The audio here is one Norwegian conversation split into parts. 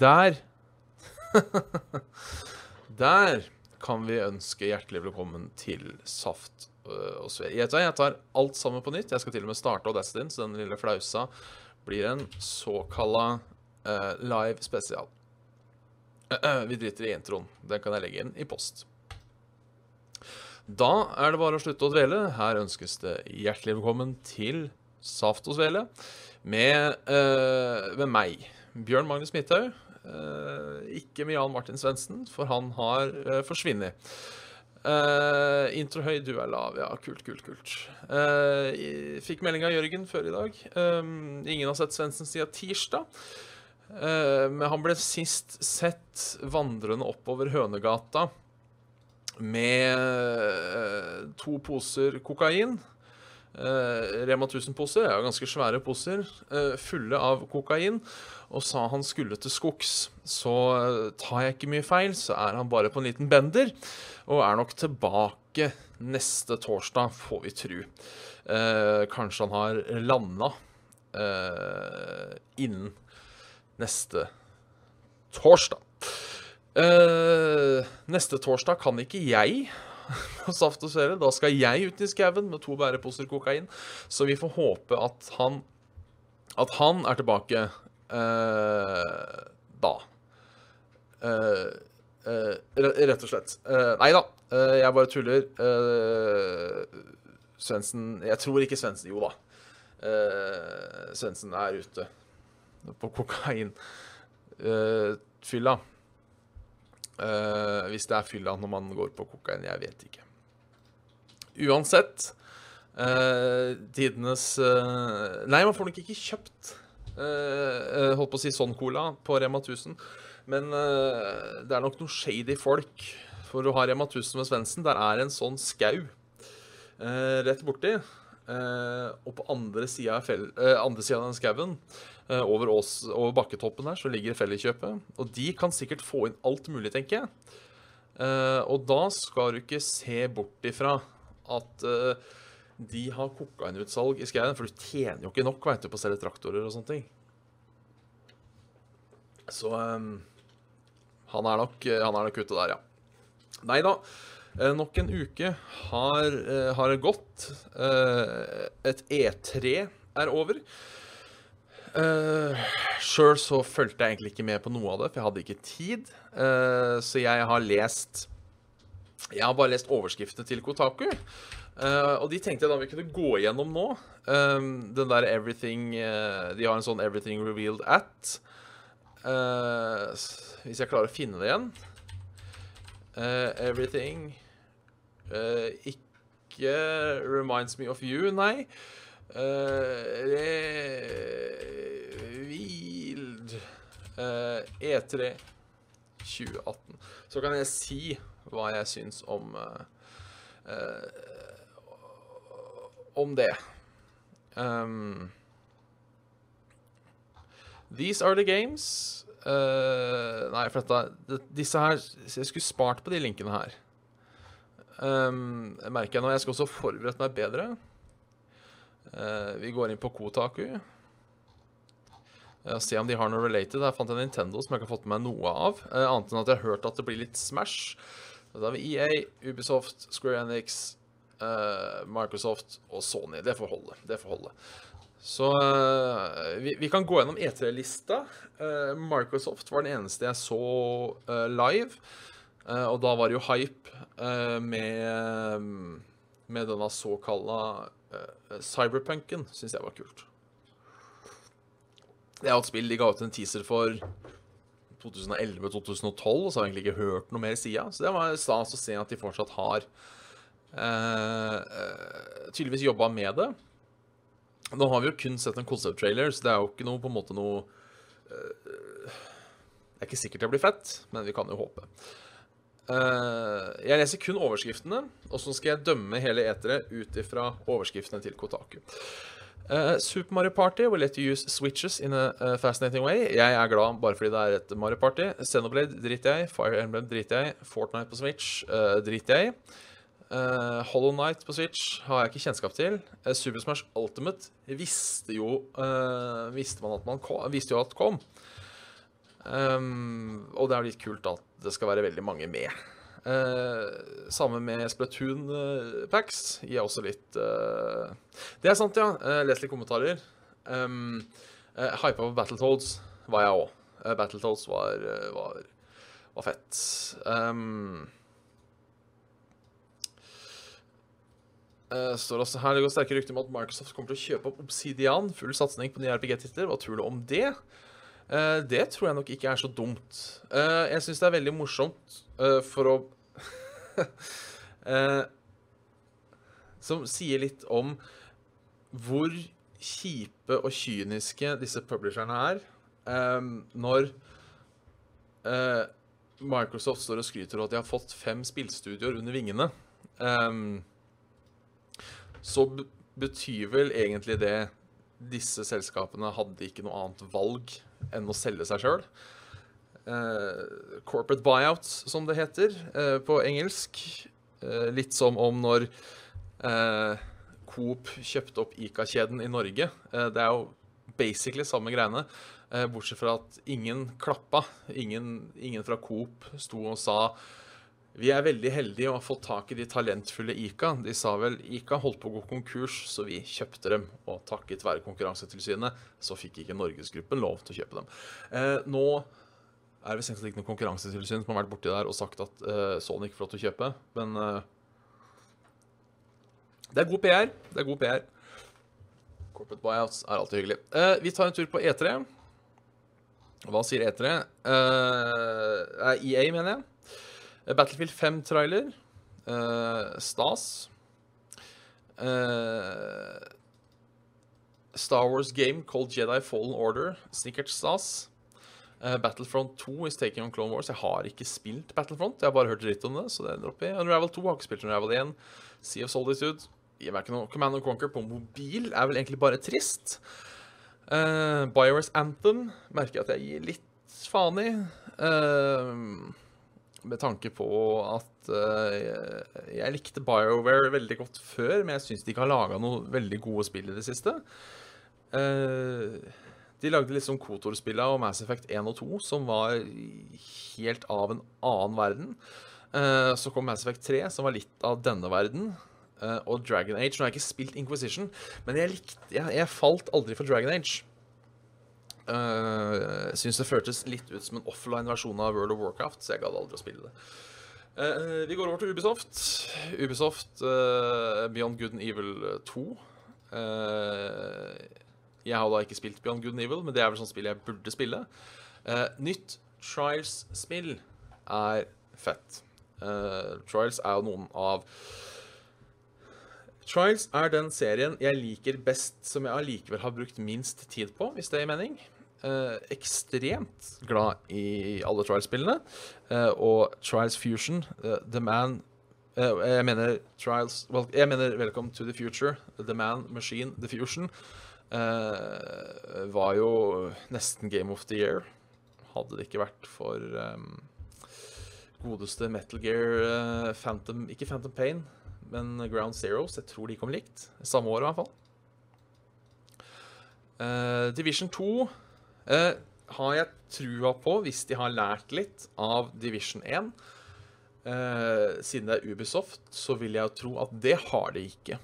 Der Der kan vi ønske hjertelig velkommen til Saft øh, og Svele. Jeg tar, alt sammen på nytt. Jeg skal til og med starte Audacity, så den lille flausa blir en såkalla uh, live spesial. Vi driter i introen. Den kan jeg legge inn i post. Da er det bare å slutte å dvele. Her ønskes det hjertelig velkommen til Saft og Svele med, øh, med meg, Bjørn Magnus Midthaug. Eh, ikke med Jan Martin Svendsen, for han har uh, forsvunnet. Uh, intro høy, du er lav. Ja, kult, kult, kult. Uh, fikk melding av Jørgen før i dag. Um, ingen har sett Svendsen siden tirsdag. Uh, men han ble sist sett vandrende oppover Hønegata med to poser kokain. Rema 1000-poser er jo ganske svære poser, fulle av kokain og sa han skulle til skogs. Så tar jeg ikke mye feil, så er han bare på en liten bender, og er nok tilbake neste torsdag, får vi tru. Eh, kanskje han har landa eh, innen neste torsdag. Eh, neste torsdag kan ikke jeg på Saft og Svele. Da skal jeg ut i skauen med to bæreposer kokain. Så vi får håpe at han, at han er tilbake da. Uh, uh, rett og slett. nei da, jeg bare tuller. Svendsen Jeg tror ikke Svendsen Jo da. Svendsen er ute på kokain. fylla. hvis det er fylla når man går på kokain, jeg vet ikke. Uansett Tidenes Nei, man får nok ikke kjøpt Uh, holdt på å si sånn cola på Rema 1000. Men uh, det er nok noen shady folk for å ha Rema 1000 ved Svendsen. Der er en sånn skau rett borti. og på andre sida av, av den skauen, over, over, bakketoppen der, så ligger Felleskjøpet. Og de kan sikkert få inn alt mulig, tenker jeg. og da skal du ikke se bort ifra at de har kokainutsalg i skauen, for du tjener jo ikke nok du, på å selge traktorer og sånne ting. Så um, han, er nok, han er nok ute der, ja. Nei da. Eh, nok en uke har, uh, har gått. Et E3 er over. Sjøl så fulgte jeg egentlig ikke med på noe av det, for jeg hadde ikke tid. Så jeg har lest Jeg har bare lest overskriftene til Kotaku. Uh, og de tenkte jeg da vi kunne gå igjennom nå. Um, den der everything uh, De har en sånn 'everything revealed at'. Hvis jeg klarer å finne det igjen. everything Ikke 'reminds me of you', nei. revealed E3 2018. Så kan jeg si hva jeg syns om uh, om det. Um, these are the games. Uh, nei, for dette Disse her Jeg skulle spart på de linkene her. Um, jeg merker jeg nå. Jeg skal også forberedt meg bedre. Uh, vi går inn på Kotaku. Uh, se om de har noe related. Her fant jeg Nintendo som jeg ikke har fått med meg noe av. Uh, annet enn at jeg har hørt at det blir litt Smash. Da har vi EA, Ubisoft, Square Enix, uh, Microsoft og Sony. Det får holde. Det får holde. Så uh, vi, vi, kan gå gjennom E3-lista. Uh, eh, Microsoft var den eneste jeg så live. og da var det jo hype med, med denne såkalla cyberpunken. Syns jeg var kult. Det er jo et spill de ga ut en teaser for 2011-2012, og så har jeg egentlig ikke hørt noe mer siden. Så det var stas å se at de fortsatt har Uh, tydeligvis jobba med det. Nå har vi jo kun sett en concept-trailer, så det er jo ikke noe på en måte noe eh, Det er ikke sikkert det blir fett, men vi kan jo håpe. Eh, jeg leser kun overskriftene, og så skal jeg dømme hele eteret ut ifra overskriftene til Kotaku. Eh, Super Mario Party will let you use switches in a uh, fascinating way. Jeg er glad bare fordi det er et Mario Party. Xenoblade driter jeg i. Fire Emblem driter jeg i. Fortnite på Switch uh, driter jeg i. Uh, Hollow Night på Switch har jeg ikke kjennskap til. Uh, Super Smash Ultimate visste jo uh, Visste man at man kom, visste jo at kom. Um, og det er jo litt kult at det skal være veldig mange med. Uh, samme med Splatoon uh, packs. Gir også litt uh, Det er sant, ja. Uh, les litt kommentarer. Um, Hypa på Battletoads var jeg òg. Battletoads var, var, var fett. Um, Uh, står også her, Det går sterke rykter om at Microsoft kommer til å kjøpe opp Obsidian. Full satsing på nye RPG-titler. Hva tror du om det? Uh, det tror jeg nok ikke er så dumt. Uh, jeg syns det er veldig morsomt for å Som sier litt om hvor kjipe og kyniske disse publisherne er. når Microsoft står og skryter av at de har fått fem spillstudioer under vingene. Så betyr vel egentlig det disse selskapene hadde ikke noe annet valg enn å selge seg sjøl. Eh, corporate buyouts, som det heter eh, på engelsk. Eh, litt som om når eh, Coop kjøpte opp Ica-kjeden i Norge. Eh, det er jo basically samme greiene, eh, bortsett fra at ingen klappa. Ingen, ingen fra Coop sto og sa vi er veldig heldige å ha fått tak i de talentfulle Ica. De sa vel Ica holdt på å gå konkurs, så vi kjøpte dem. Og takket være Konkurransetilsynet så fikk ikke Norgesgruppen lov til å kjøpe dem. Eh, nå er det visst ikke noe konkurransetilsyn som har vært borti der og sagt at eh, Sony ikke får lov til å kjøpe, men eh, Det er god PR. Det er god PR. Corporate buyouts er alltid hyggelig. Eh, vi tar en tur på E3. Hva sier E3? EA, E mener jeg. Battlefield 5-trailer. Uh, stas. Uh, Star Wars game called Jedi Fallen Order. Sikkert stas. Uh, Battlefront 2 is taking on Clone Wars. Jeg har ikke spilt Battlefront. Jeg har bare hørt dritt om det. så det ender opp i. Unravel 2 har ikke spilt Unravel 1. Sea of Solitude gir meg ikke noe. Command Conquer på mobil er vel egentlig bare trist. Uh, BioWare's Anthem merker jeg at jeg gir litt faen i. Uh, med tanke på at uh, jeg likte BioWare veldig godt før, men jeg syns de ikke har laga noe veldig gode spill i det siste. Uh, de lagde liksom Kotor-spilla og Mass Effect 1 og 2, som var helt av en annen verden. Uh, så kom Mass Effect 3, som var litt av denne verden. og Dragon Age. Nå har jeg ikke spilt Inquisition, men jeg, likte, jeg, jeg falt aldri for Dragon Age. Uh, Syns det føltes litt ut som en offline-versjon av World of Warcraft, så jeg gadd aldri å spille det. Uh, vi går over til Ubisoft. Ubisoft uh, Beyond Good and Evil 2. Uh, jeg har da ikke spilt Beyond Good and Evil, men det er vel sånn spill jeg burde spille. nytt Trials-spill er fett. Trials er jo noen av Trials er den serien jeg liker best, som jeg allikevel har brukt minst tid på, hvis det gir mening. Eh, ekstremt glad i alle Trials-spillene. Eh, og Trials Fusion, eh, The Man Jeg mener Trials well, Jeg mener Welcome to the Future, The Man, Machine, The Fusion. var jo nesten Game of the Year. Hadde det ikke vært for um, godeste Metal Gear Phantom Ikke Phantom Pain men Ground Zeroes jeg tror de kom likt. Samme år, i hvert fall. Uh, Division 2 uh, har jeg trua på, hvis de har lært litt av Division 1. Uh, siden det er Ubisoft, så vil jeg tro at det har de ikke.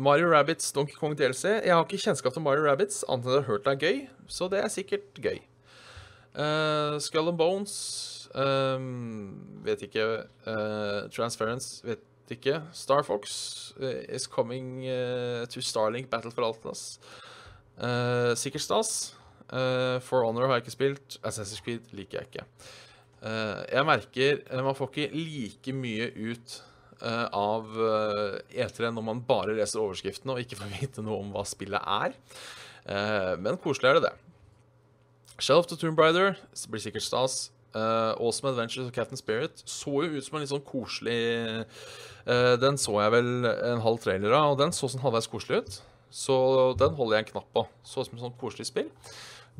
Mario Rabbits Donkey Kong DLC. Jeg har ikke kjennskap til Mario Rabbits, annet enn jeg har hørt det er gøy, så det er sikkert gøy. Skull and Bones Um, vet ikke. Uh, Transference, vet ikke. Star Fox uh, is coming uh, to Starlink Battle for Altnas. sikkert stas. for Honor har jeg ikke spilt. Assassin's Creed liker jeg ikke. jeg merker Man får ikke like mye ut uh, av eh, E3 når man bare leser overskriftene og ikke får vite noe om hva spillet er. Eh, men koselig er det, det. Shelf to Tombrider blir sikkert stas. Uh, awesome Adventures of Captain Spirit så jo ut som en litt sånn koselig uh, Den så jeg vel en halv trailer av, og den så sånn halvveis koselig ut. Så den holder jeg en knapp på. Så som et sånn koselig spill.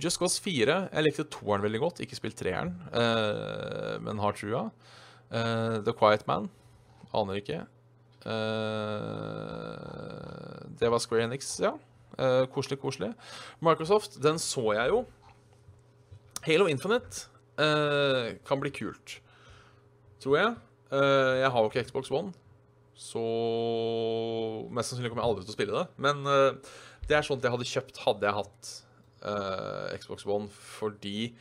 Just Cause 4. Jeg likte toeren veldig godt, ikke spilt treeren, uh, men har trua. The Quiet Man. Aner ikke. det var Square Enix, ja. koselig, koselig. Microsoft, den så jeg jo. Halo Infinite Uh, kan bli kult. Tror jeg. Uh, jeg har jo ikke Xbox One, så Mest sannsynlig kommer jeg aldri til å spille det. Men uh, det er sånt jeg hadde kjøpt hadde jeg hatt Xbox One, fordi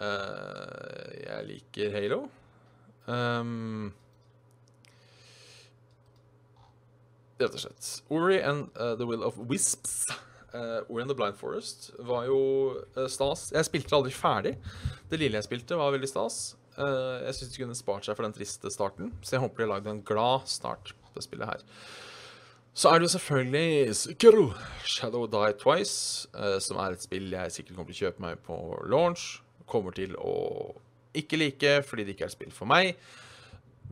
jeg liker Halo. Um, rett og slett. Ori and The Will of Wisps uh, Ori and the Blind Forest var jo uh, stas. Jeg spilte aldri ferdig. Det lille jeg spilte, var veldig stas. Uh, jeg syns de kunne spart seg for den triste starten, så jeg håper de har lagd en glad start på det spillet her. Så er det jo selvfølgelig Sekiro Shadow Die Twice, uh, som er et spill jeg sikkert kommer til å kjøpe meg på launch. Kommer til å ikke like fordi det ikke er et spill for meg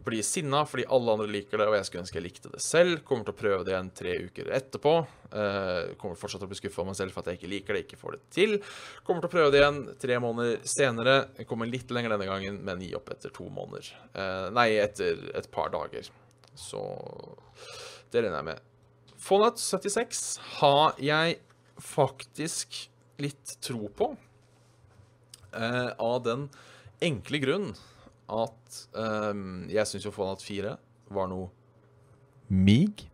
blir sinna fordi alle andre liker det, og jeg skulle ønske jeg likte det selv. Kommer til å prøve det igjen tre uker etterpå. Uh, kommer fortsatt til å bli skuffa meg selv for at jeg ikke liker det, ikke får det til. Kommer til å prøve det igjen tre måneder senere. Jeg kommer litt lenger denne gangen, men gi opp etter to måneder. Uh, nei, etter et par dager. Så det regner jeg med. Fallout 76 har jeg faktisk litt tro på. Uh, av den enkle grunn at um, jeg syns jo Fallout 4 var noe mig.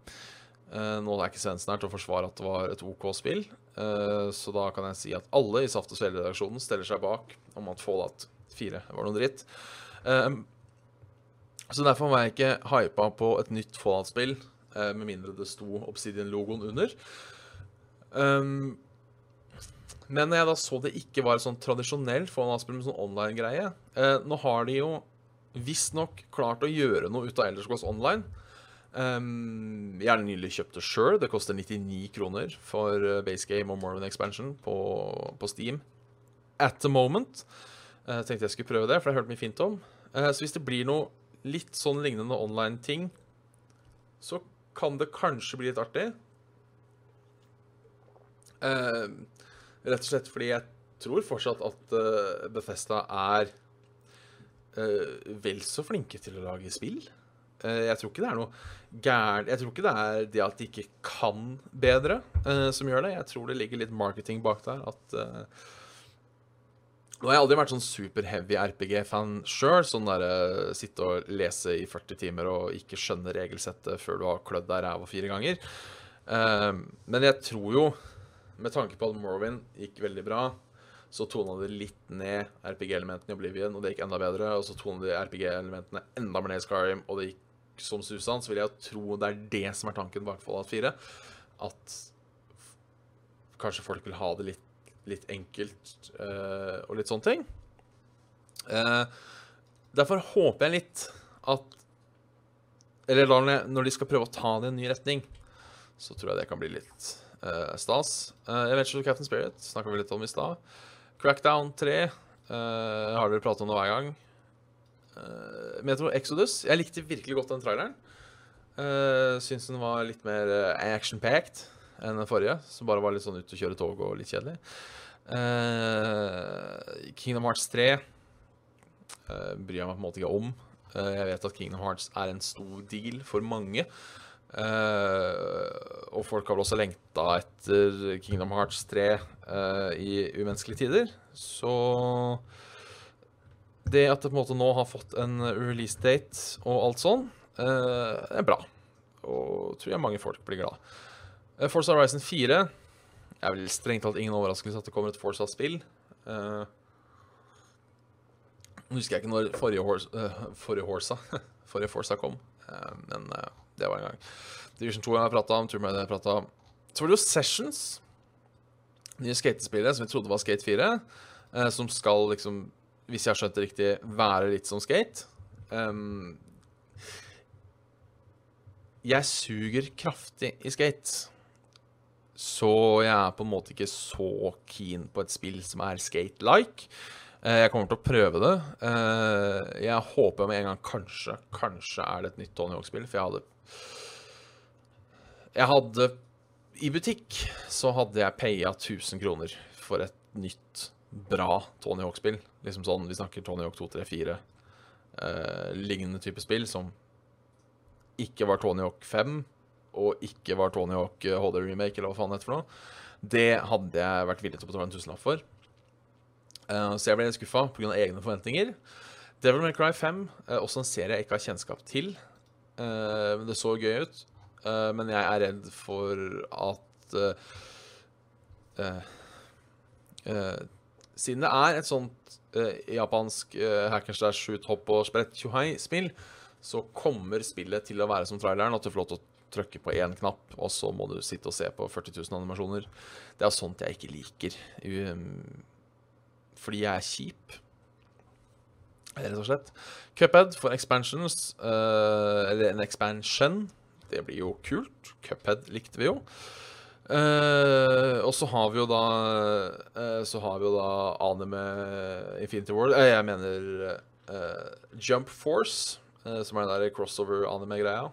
Uh, nå er ikke Svendsen her til å forsvare at det var et OK spill, uh, så da kan jeg si at alle i Saft og Svele-redaksjonen stiller seg bak om at Fallout 4 var noe dritt. Um, så derfor var jeg ikke hypa på et nytt Fallout-spill, uh, med mindre det sto Obsidian-logoen under. Um, men når jeg da så det ikke var sånn tradisjonelt Fallout-spill med sånn online-greie eh, Nå har de jo visstnok klart å gjøre noe ut av Elders Goes Online. Um, jeg har nylig kjøpt det sjøl. Det koster 99 kroner for eh, base game og Mormon Expansion på, på Steam. At the moment. Jeg uh, tenkte jeg skulle prøve det, for jeg har hørt mye fint om. Uh, så hvis det blir noe litt sånn lignende online-ting, så kan det kanskje bli litt artig. Uh, Rett og slett fordi jeg tror fortsatt at uh, Bethesda er uh, vel så flinke til å lage spill. Uh, jeg tror ikke det er noe gærent Jeg tror ikke det er det at de ikke kan bedre, som gjør det. Jeg tror det ligger litt marketing bak der. At Nå har jeg aldri vært sånn super-heavy RPG-fan sjøl. Sånn derre sitte og lese i 40 timer og ikke skjønne regelsettet før du har klødd deg ræva fire ganger. men jeg tror jo med tanke på at Morrowind gikk veldig bra, så tona de litt ned RPG-elementene i Oblivion, og det gikk enda bedre. Og så tona de RPG-elementene enda mer ned i Skyrim, og det gikk som susan. Så vil jeg tro det er det som er tanken bak Fallout 4. At kanskje folk vil ha det litt, litt enkelt uh, og litt sånne ting. Uh, derfor håper jeg litt at Eller når de skal prøve å ta det i en ny retning, så tror jeg det kan bli litt stas. Uh, Adventure Captain Spirit snakka vi litt om i stad. Crackdown 3 uh, eh, har dere pratet om det hver gang. Uh, Metro Exodus. Jeg likte virkelig godt den traileren. Uh, Syns den var litt mer action-packed enn den forrige, som bare var litt sånn ut og kjøre tog og litt kjedelig. Kingdom Hearts 3 bryr jeg meg på en måte ikke om. jeg vet at Kingdom Hearts er en stor deal for mange. Uh, og folk har vel også lengta etter Kingdom Hearts 3 uh, eh, i umenneskelige tider. Så det at det på en måte nå har fått en release date og alt sånn, uh, er bra. Og tror jeg mange folk blir glad. Uh, Force Horizon 4 er vel strengt talt ingen overraskelse at det kommer et Forza-spill. Uh, nå husker jeg ikke når forrige, Horsa, forrige, Horsa, forrige Forza kom, men det var en gang. Division 2 har jeg prata om, Tomb Raider har jeg prata om. Så var det jo Sessions, nye skatespillet som vi trodde var Skate 4, eh, som skal liksom, hvis jeg har skjønt det riktig, være litt som Skate. Um, jeg suger kraftig i skate. Så jeg er på en måte ikke så keen på et spill som er skate-like. Eh, Jeg kommer til å prøve det. Eh, Jeg håper med en gang kanskje, kanskje er det et nytt Tony Hawk-spill, for jeg hadde Jeg hadde I butikk så hadde jeg paya 1000 kroner for et nytt, bra Tony Hawk-spill. Liksom sånn, Vi snakker Tony Hawk 2, 3, 4. eh, lignende type spill som ikke var Tony Hawk 5, og ikke var Tony Hawk eh, HD Remake, eller hva faen det heter for noe. Det hadde jeg vært villig til å betale en tusenlapp for. Eh, så jeg ble litt skuffa pga. egne forventninger. Devil May Cry 5, eh, også en serie jeg ikke har kjennskap til. Eh, men det så gøy ut. Eh, men jeg er redd for at uh, eh, Siden det er et sånt japansk uh, hack and shoot, hopp og sprett tjohei-spill, så kommer spillet til å være som traileren, at du får lov til å trykke på én knapp, og så må du sitte og se på 40 000 animasjoner. Det er sånt jeg ikke liker. Um, fordi jeg er kjip. Rett og slett. Cuphead for expansions, eller en expansion. Det blir jo kult. Cuphead likte vi jo. Uh, og så har vi jo da uh, Så har vi jo da anime Infinity World uh, Jeg mener eh, Jump Force, eh, som er den der crossover-anime-greia.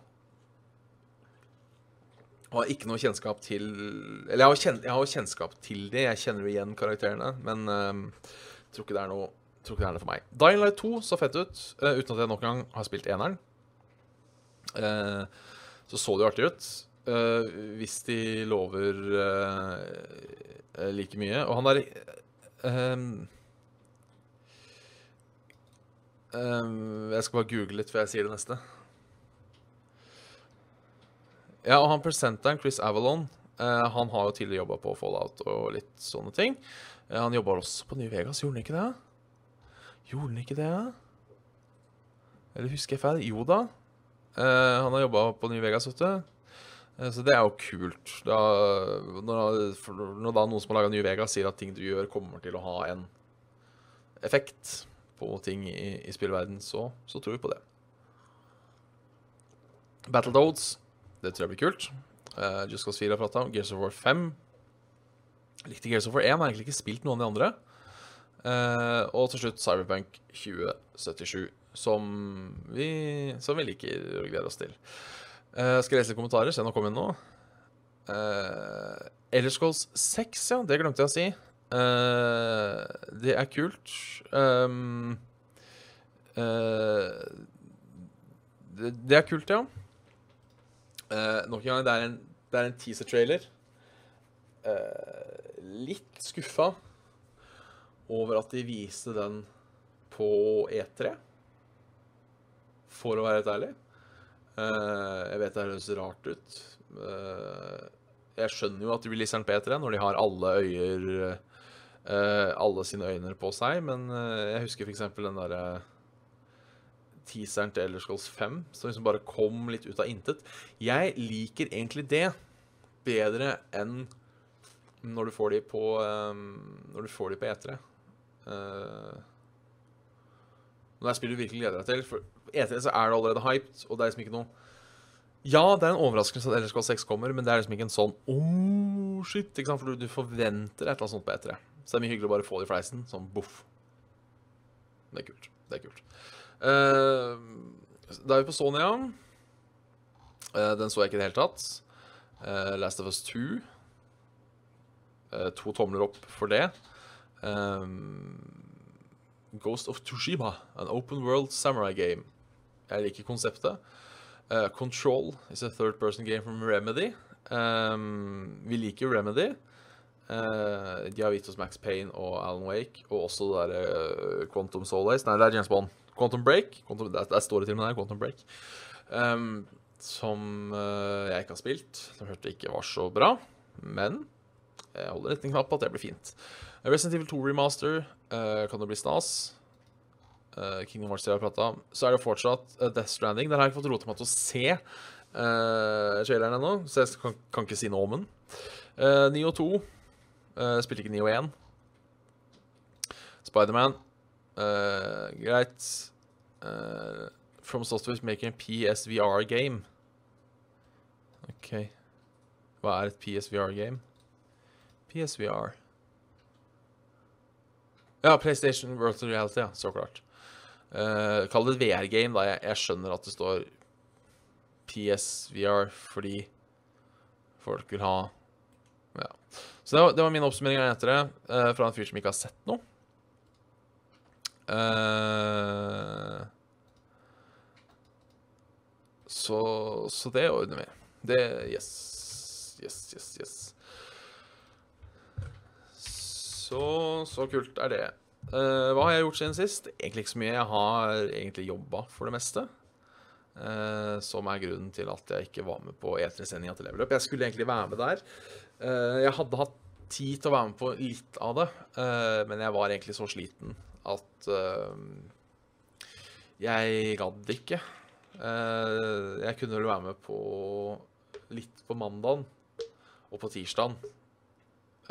Og har ikke noe kjennskap til Eller jeg har, kjen, jeg har kjennskap til det, jeg kjenner jo igjen karakterene, men jeg tror ikke det er noe tror ikke det er noe for meg. Dying Light 2 så fett ut, eh, uten at jeg nok en gang har spilt eneren. Eh, så så det jo artig ut. Uh, hvis de lover uh, like mye. Og han der um, um, Jeg skal bare google litt før jeg sier det neste. Ja, og han presenteren, Chris Avalon, uh, han har jo tidligere jobba på Fallout og litt sånne ting. Han jobba også på New Vegas, gjorde han ikke det? Gjorde han ikke det? Eller husker jeg feil? Jo da. Eh, han har jobba på New Vegas, vet du. Eh, så det er jo kult. Da, når, når da noen som har laga New Vegas, sier at ting du gjør, kommer til å ha en effekt på ting i, i spillverden, så, så tror vi på det. Battledoads, det tror jeg blir kult. Uh, Just Cause 4 har prata om. Gears of War 5. Jeg likte Gears of War 1, har egentlig ikke spilt noen av de andre. Uh, og til slutt Cyberpunk 2077, som vi, som vi liker og gleder oss til. Uh, skal jeg lese kommentarer? Se nå kom inn nå. Uh, Elder Scrolls 6, ja. Det glemte jeg å si. Uh, det er kult. Um, uh, det, det er kult, ja. Eh, nok en gang, det er en, en teaser-trailer. Eh, litt skuffa over at de viste den på E3, for å være helt ærlig. Eh, jeg vet det høres rart ut. Eh, jeg skjønner jo at de blir den bedre E3 når de har alle øyer eh, Alle sine øyne på seg, men jeg husker f.eks. den derre teaseren til Elder Scrolls 5, som liksom bare kom litt ut av intet. Jeg liker egentlig det bedre enn når du får de på um, Når du får de på E3. Uh, når det er spill du virkelig gleder deg til. For E3 så er det allerede hyped, og det er liksom ikke noe Ja, det er en overraskelse at Scrolls 6 kommer, men det er liksom ikke en sånn oh, shit, ikke sant? For du, du forventer et eller annet sånt på E3. Så det er mye hyggelig å bare få det i fleisen. Sånn boff. Det er kult. Det er kult. Uh, da er vi på Sonya. Uh, den så jeg ikke i det hele tatt. Uh, Last of Us 2. to tomler opp for det. Um, Ghost of Tushima, an open world samurai game. Jeg liker konseptet. Control is a third person game from Remedy. Um, vi liker Remedy. de har gitt oss Max Payne og Alan Wake, og også det der Quantum Solace. Nei, det er James Bond. Quantum Break. Quantum, der, der, står det til og med der. Quantum Break. Um, som uh, jeg ikke har spilt. Som hørte ikke var så bra. Men jeg holder litt en knapp på at det blir fint. Resident Evil 2 Remaster uh, kan det bli stas. Uh, Kingdom Hearts 3 har prata om. Så er det fortsatt Death Stranding. Der har jeg ikke fått rota meg til å se uh, traileren ennå, så jeg kan, kan, ikke si noe om den. Uh, Nio 2 spilte ikke Nio 1. Spiderman Uh, greit. Uh, From Software making a PSVR game. OK. Hva er et PSVR-game? PSVR Ja, PlayStation Virtual Reality, ja. Så klart. Uh, kall det et VR-game, da. Jeg, jeg, skjønner at det står PSVR fordi folk vil ha Ja. Så det var, det var min oppsummering av etter det, uh, fra en fyr som ikke har sett noe. Uh, så, så det ordner vi. Det Yes. Yes, yes, yes. Så, så kult er det. Uh, hva har jeg gjort siden sist? Egentlig ikke så mye. Jeg har egentlig jobba for det meste. Uh, som er grunnen til at jeg ikke var med på E3-sendinga til Level Up. Jeg skulle egentlig være med der. Uh, jeg hadde hatt tid til å være med på litt av det, men jeg var egentlig så sliten at jeg gadd ikke. jeg kunne vel være med på litt på mandagen og på tirsdagen.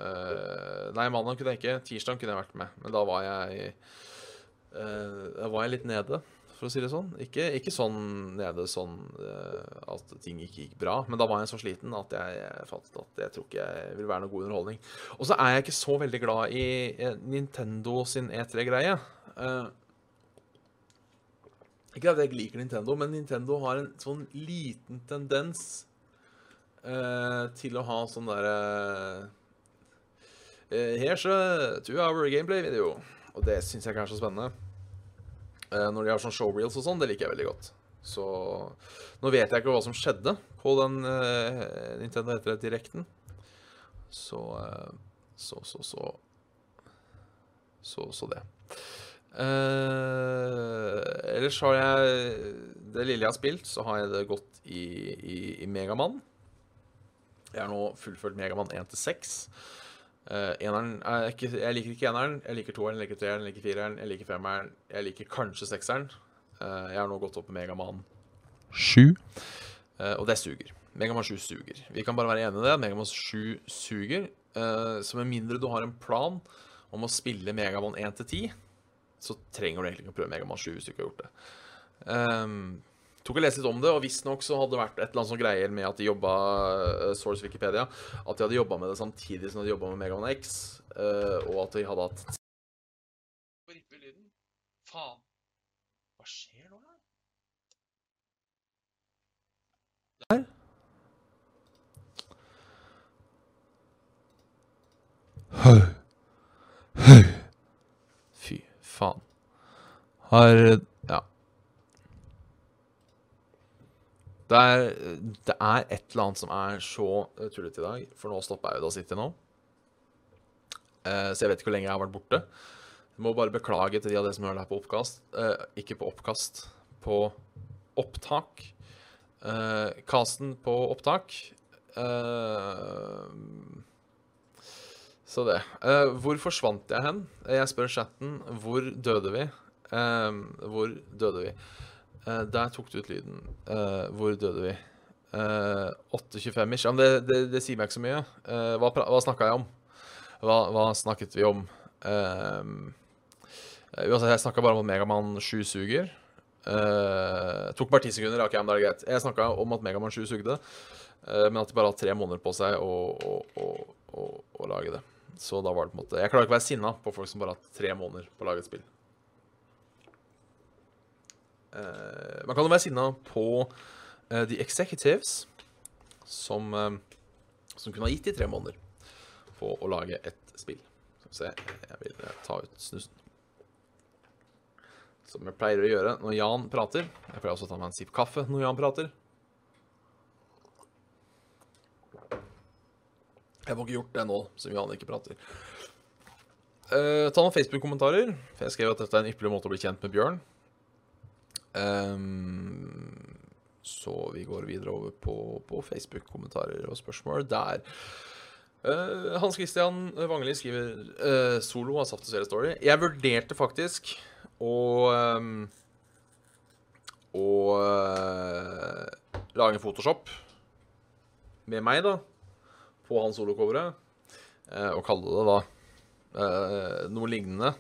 Uh, nei, mandag kunne jeg ikke. Tirsdag kunne jeg vært med. Men da var jeg uh, Da var jeg litt nede, for å si det sånn. Ikke, ikke sånn nede sånn uh, at ting ikke gikk bra, men da var jeg så sliten at jeg, jeg fant at jeg tror ikke jeg vil være noe god underholdning. Og så er jeg ikke så veldig glad i Nintendo sin E3-greie. ikke at jeg liker Nintendo, men Nintendo har en sånn liten tendens til å ha sånn derre Eh, here's a two-hour gameplay-video. Og det syns jeg ikke er så spennende. Eh, når de har sånn showreels og sånn, det liker jeg veldig godt. Så nå vet jeg ikke hva som skjedde på den uh, Nintendo etter direkten. Så, uh, så så så så så det. Uh, ellers har jeg Det lille jeg har spilt, så har jeg det gått i, i, i Megamann. Jeg har nå fullført Megamann 1 til 6. Uh, eneren er ikke, Jeg liker ikke eneren. Jeg liker toeren, jeg liker treeren, jeg liker fireren, jeg liker femmeren. Jeg liker kanskje sekseren. Uh, jeg har nå gått opp på Megaman 7, uh, og det suger. Megaman 7 suger. Vi kan bare være enige i det. Megaman 7 suger. så med mindre du har en plan om å spille Megaman 1 til 10, så trenger du egentlig ikke å prøve Megaman 7 hvis du ikke har gjort det. Um, tok og leste litt om det, og visstnok så hadde det vært et eller annet sånn greier med at de jobba uh, Source Wikipedia, at de hadde jobba med det samtidig som de jobba med Megaman X, uh, og at de hadde hatt Rippe lyden. Faen. Hva skjer nå, da? Der. Høy. Høy. Fy faen. Har Det er, det er, et eller annet som er så eh, tullete i dag, for nå stopper jeg jo da City nå. Uh, så jeg vet ikke hvor lenge jeg har vært borte. Jeg må bare beklage til de av dere som hører det her på oppkast. Uh, ikke på oppkast, på opptak. Uh, casten på opptak. så det. hvor forsvant jeg hen? Jeg spør chatten. Hvor døde vi? hvor døde vi? Uh, der tok du ut lyden. Uh, hvor døde vi? Uh, 8.25-ish. Ja, det, det, det, sier meg ikke så mye. Hva hva snakka jeg om? Hva, hva, snakket vi om? uansett, jeg snakka bare om at Megaman 7 suger. tok bare ti sekunder. Okay, men da er det greit. Jeg snakka om at Megaman 7 sugde, men at de bare har tre måneder på seg å, å, å, å, lage det. Så da var det på en måte Jeg klarer ikke å være sinna på folk som bare har hatt tre måneder på å lage et spill. Uh, man kan jo være sinna på uh, The Executives, som, uh, som, kunne ha gitt de tre måneder på å lage et spill. Skal vi se, jeg vil ta ut snusen. Som jeg pleier å gjøre når Jan prater. Jeg pleier også å ta meg en sipp kaffe når Jan prater. Jeg får ikke gjort det nå, som Jan ikke prater. ta noen Facebook-kommentarer. Jeg skrev at dette er en ypperlig måte å bli kjent med Bjørn. Um, så vi går videre over på, på Facebook-kommentarer og spørsmål der. Uh, Hans Christian Wangeli skriver uh, solo av Saft og Story. Jeg vurderte faktisk å um, Å uh, lage en Photoshop med meg, da, på hans solocoveret, og kalle det da noe lignende.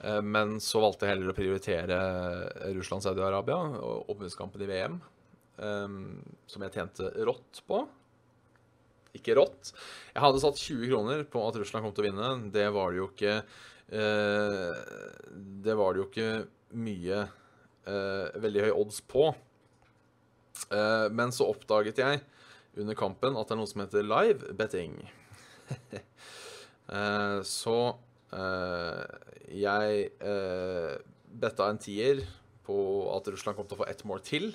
Eh, men så valgte jeg heller å prioritere Russland-Saudi-Arabia og åpningskampen i VM. ehm, som jeg tjente rått på. Ikke rått. Jeg hadde satt 20 kroner på at Russland kom til å vinne. Det var det jo ikke eh, Det var det jo ikke mye eh, veldig høy odds på. Eh, men så oppdaget jeg under kampen at det er noe som heter live betting. Eh, så eh, jeg uh, betta en tier på at Russland kom til å få ett mål til.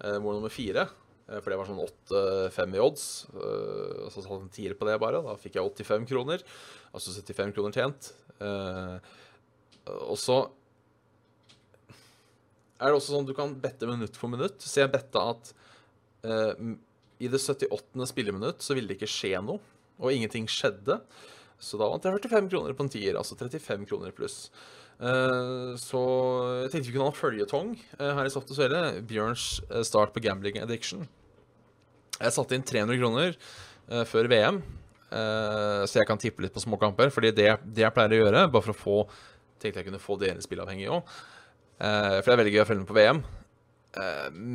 eh, mål nummer fire. eh, For det var sånn 8-5 i odds. eh, Og så satte jeg en tier på det bare. Da fikk jeg 85 kroner. Altså 75 kroner tjent. Eh, Og så er det også sånn du kan bette minutt for minutt. Så jeg betta at eh, i det 78. spilleminutt så ville det ikke skje noe, og ingenting skjedde. Så da vant jeg 45 kroner på en tier, altså 35 kroner pluss. Eh, så jeg tenkte vi kunne ha en føljetong eh, her i Soft og Svele. Bjørns eh, start på gambling addiction. Jeg satte inn 300 kroner før VM, så jeg kan tippe litt på småkamper. fordi det, det jeg pleier å gjøre, bare for å få Tenkte jeg kunne få dere spillavhengige òg. For det er veldig gøy å følge med på VM.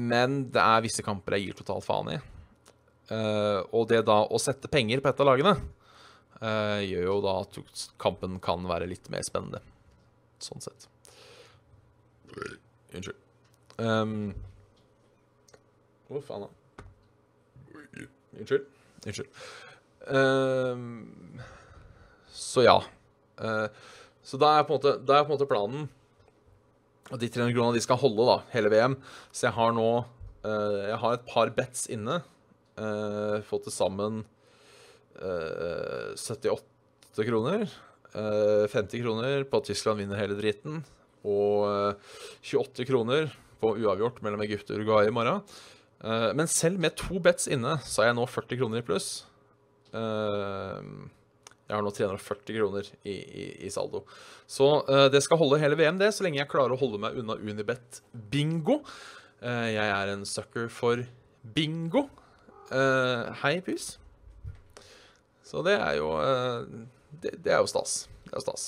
Men det er visse kamper jeg gir totalt faen i. Og det da å sette penger på et av lagene gjør jo da at kampen kan være litt mer spennende. Sånn sett. Unnskyld. Um, hvor faen, da. Unnskyld. Unnskyld. Um, så ja. Uh, så da er, på en måte, da er på en måte planen at de 300 kronene de skal holde da, hele VM. Så jeg har nå uh, Jeg har et par bets inne. Uh, fått til sammen eh, 78 kroner. Eh, 50 kroner på at Tyskland vinner hele driten. Og eh, 28 kroner på uavgjort mellom Egypt og Uruguay i morgen. Eh, men selv med to bets inne, så er jeg nå 40 kroner i pluss. Eh, jeg har nå 340 kroner i, i, i saldo. Så eh, det skal holde hele VM, det, så lenge jeg klarer å holde meg unna Unibet bingo. Eh, jeg er en sucker for bingo. Eh, hei, pys. Så det er jo eh, det, det er jo stas. Det er jo stas.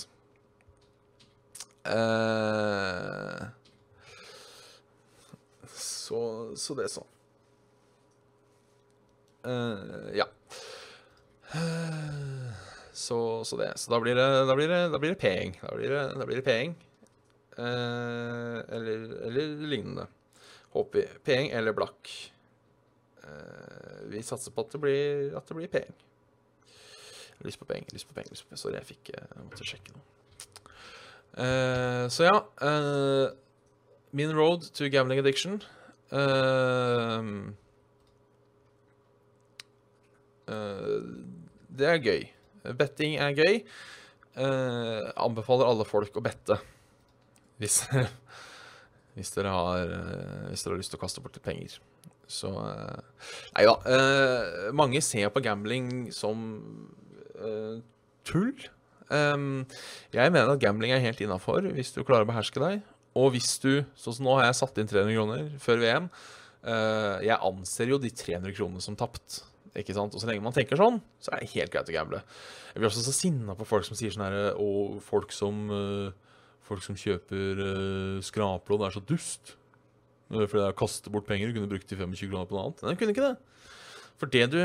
Eh, så, så det så. Eh, ja. Så, så det. Så da blir det, da blir det, da blir det peng. Da blir det, da blir det peng. Eh, eller, eller lignende. Håper vi. Peng eller blakk. Eh, vi satser på at det blir, at det blir peing. Lyst på penger, lyst på penger. lyst på penger. Sorry, jeg fikk jeg måtte sjekke noe. Uh, så ja. Uh, min road to gambling addiction uh, eh, Det er gøy. Betting er gøy. Eh, anbefaler alle folk å bette. Hvis, hvis, dere har, eh, hvis dere har lyst til å kaste bort litt penger. Så eh, Nei da. Eh, mange ser på gambling som eh, tull. Em, jeg mener at gambling er helt innafor hvis du klarer å beherske deg. Og hvis du Sånn som nå har jeg satt inn 300 kroner før VM. Eh, jeg anser jo de 300 kronene som tapt. Ikke sant? Og så lenge man tenker sånn, så er det helt greit å gamble. Jeg blir også så sinna på folk som sier sånn herre Og folk som eh, Folk som kjøper uh, skrapelodd, er så dust. Eh, Fordi det er å kaste bort penger. Du kunne brukt de 25 kroner på noe annet. Nei, du kunne ikke det. For det du,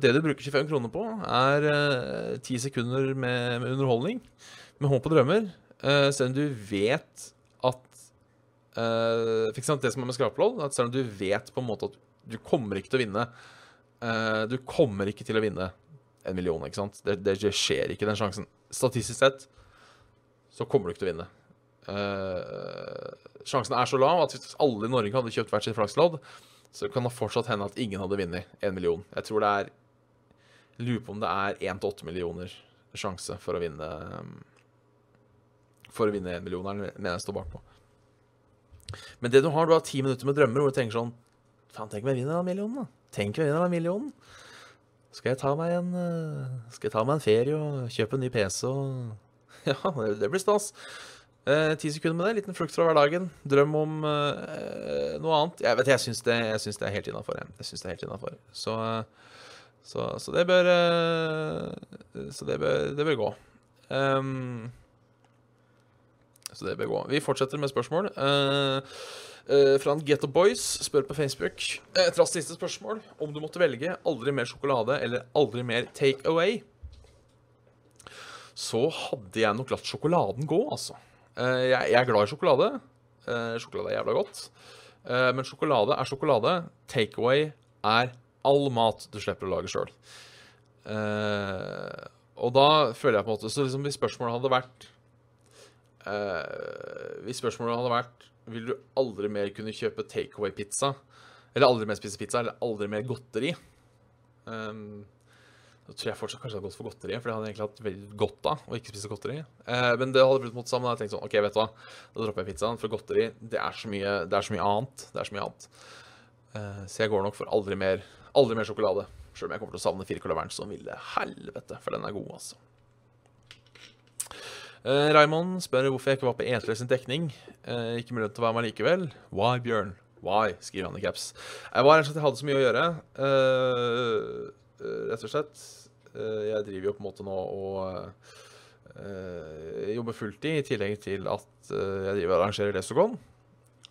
det du bruker 25 kroner på, er eh, ti sekunder med, med underholdning. Med håp og drømmer. Uh, selv om du vet at uh, Fikk sant det som er med skrapelodd, at selv om du vet på en måte at du kommer ikke til å vinne eh, Du kommer ikke til å vinne en million, ikke sant? Det, det, det skjer ikke, den sjansen. Statistisk sett så kommer du ikke til å vinne. Uh, sjansen er så lav at hvis alle i Norge hadde kjøpt hvert sitt flakslodd, så kan det fortsatt hende at ingen hadde vunnet én million. Jeg tror det er Lurer på om det er 1 til 8 millioner sjanse for å vinne For å vinne 1 million, er det mener jeg står bakpå. Men det du har, du har ti minutter med drømmer hvor du tenker sånn Faen, tenk om jeg vinner den millionen, da. Tenk om jeg vinner den millionen. Skal jeg ta meg en eh, ta meg en ferie og kjøpe en ny PC og Ja, det blir stas. Eh, Ti sekunder med det. Liten flukt fra hverdagen. Drøm om eh, noe annet. Jeg vet, jeg syns det, er helt innafor. Jeg, jeg syns det er helt innafor. Så, eh, så, så det bør eh, Så det bør, det bør gå. Um, så det bør gå. Vi fortsetter med spørsmål. Eh, Eh, fra en Getto Boys spør på Facebook eh, et raskt siste spørsmål. Om du måtte velge aldri mer sjokolade eller aldri mer take away, så hadde jeg nok latt sjokoladen gå, altså. Eh, jeg, jeg er glad i sjokolade. Eh, sjokolade er jævla godt. Eh, men sjokolade er sjokolade. Take away er all mat du slipper å lage sjøl. og da føler jeg på en måte Så liksom hvis spørsmålet hadde vært Hvis spørsmålet hadde vært vil du aldri mer kunne kjøpe takeaway-pizza. Eller aldri mer spise pizza, eller aldri mer godteri. Um, da tror jeg fortsatt kanskje hadde gått for godteri, for det hadde jeg egentlig hatt veldig godt av å ikke spise godteri. Eh, men det hadde blitt mot sammen. Da jeg tenkte sånn, ok, vet du hva, da dropper jeg pizzaen, for godteri det er så mye, det er så mye annet. Det er så mye annet. Eh, så jeg går nok for aldri mer, aldri mer sjokolade. Sjøl om jeg kommer til å savne firkløveren som ville helvete, for den er god, altså. Eh, Raymond spør hvorfor jeg ikke var på E3 sin dekning. Eh, ikke mulighet til å være med likevel. Why, Bjørn? Why? skriver han i caps. Jeg var rett og slett, jeg hadde så mye å gjøre. eh, rett og slett. Jeg driver jo på en måte nå og jobber fulltid, i tillegg til at jeg driver og arrangerer Lesogon.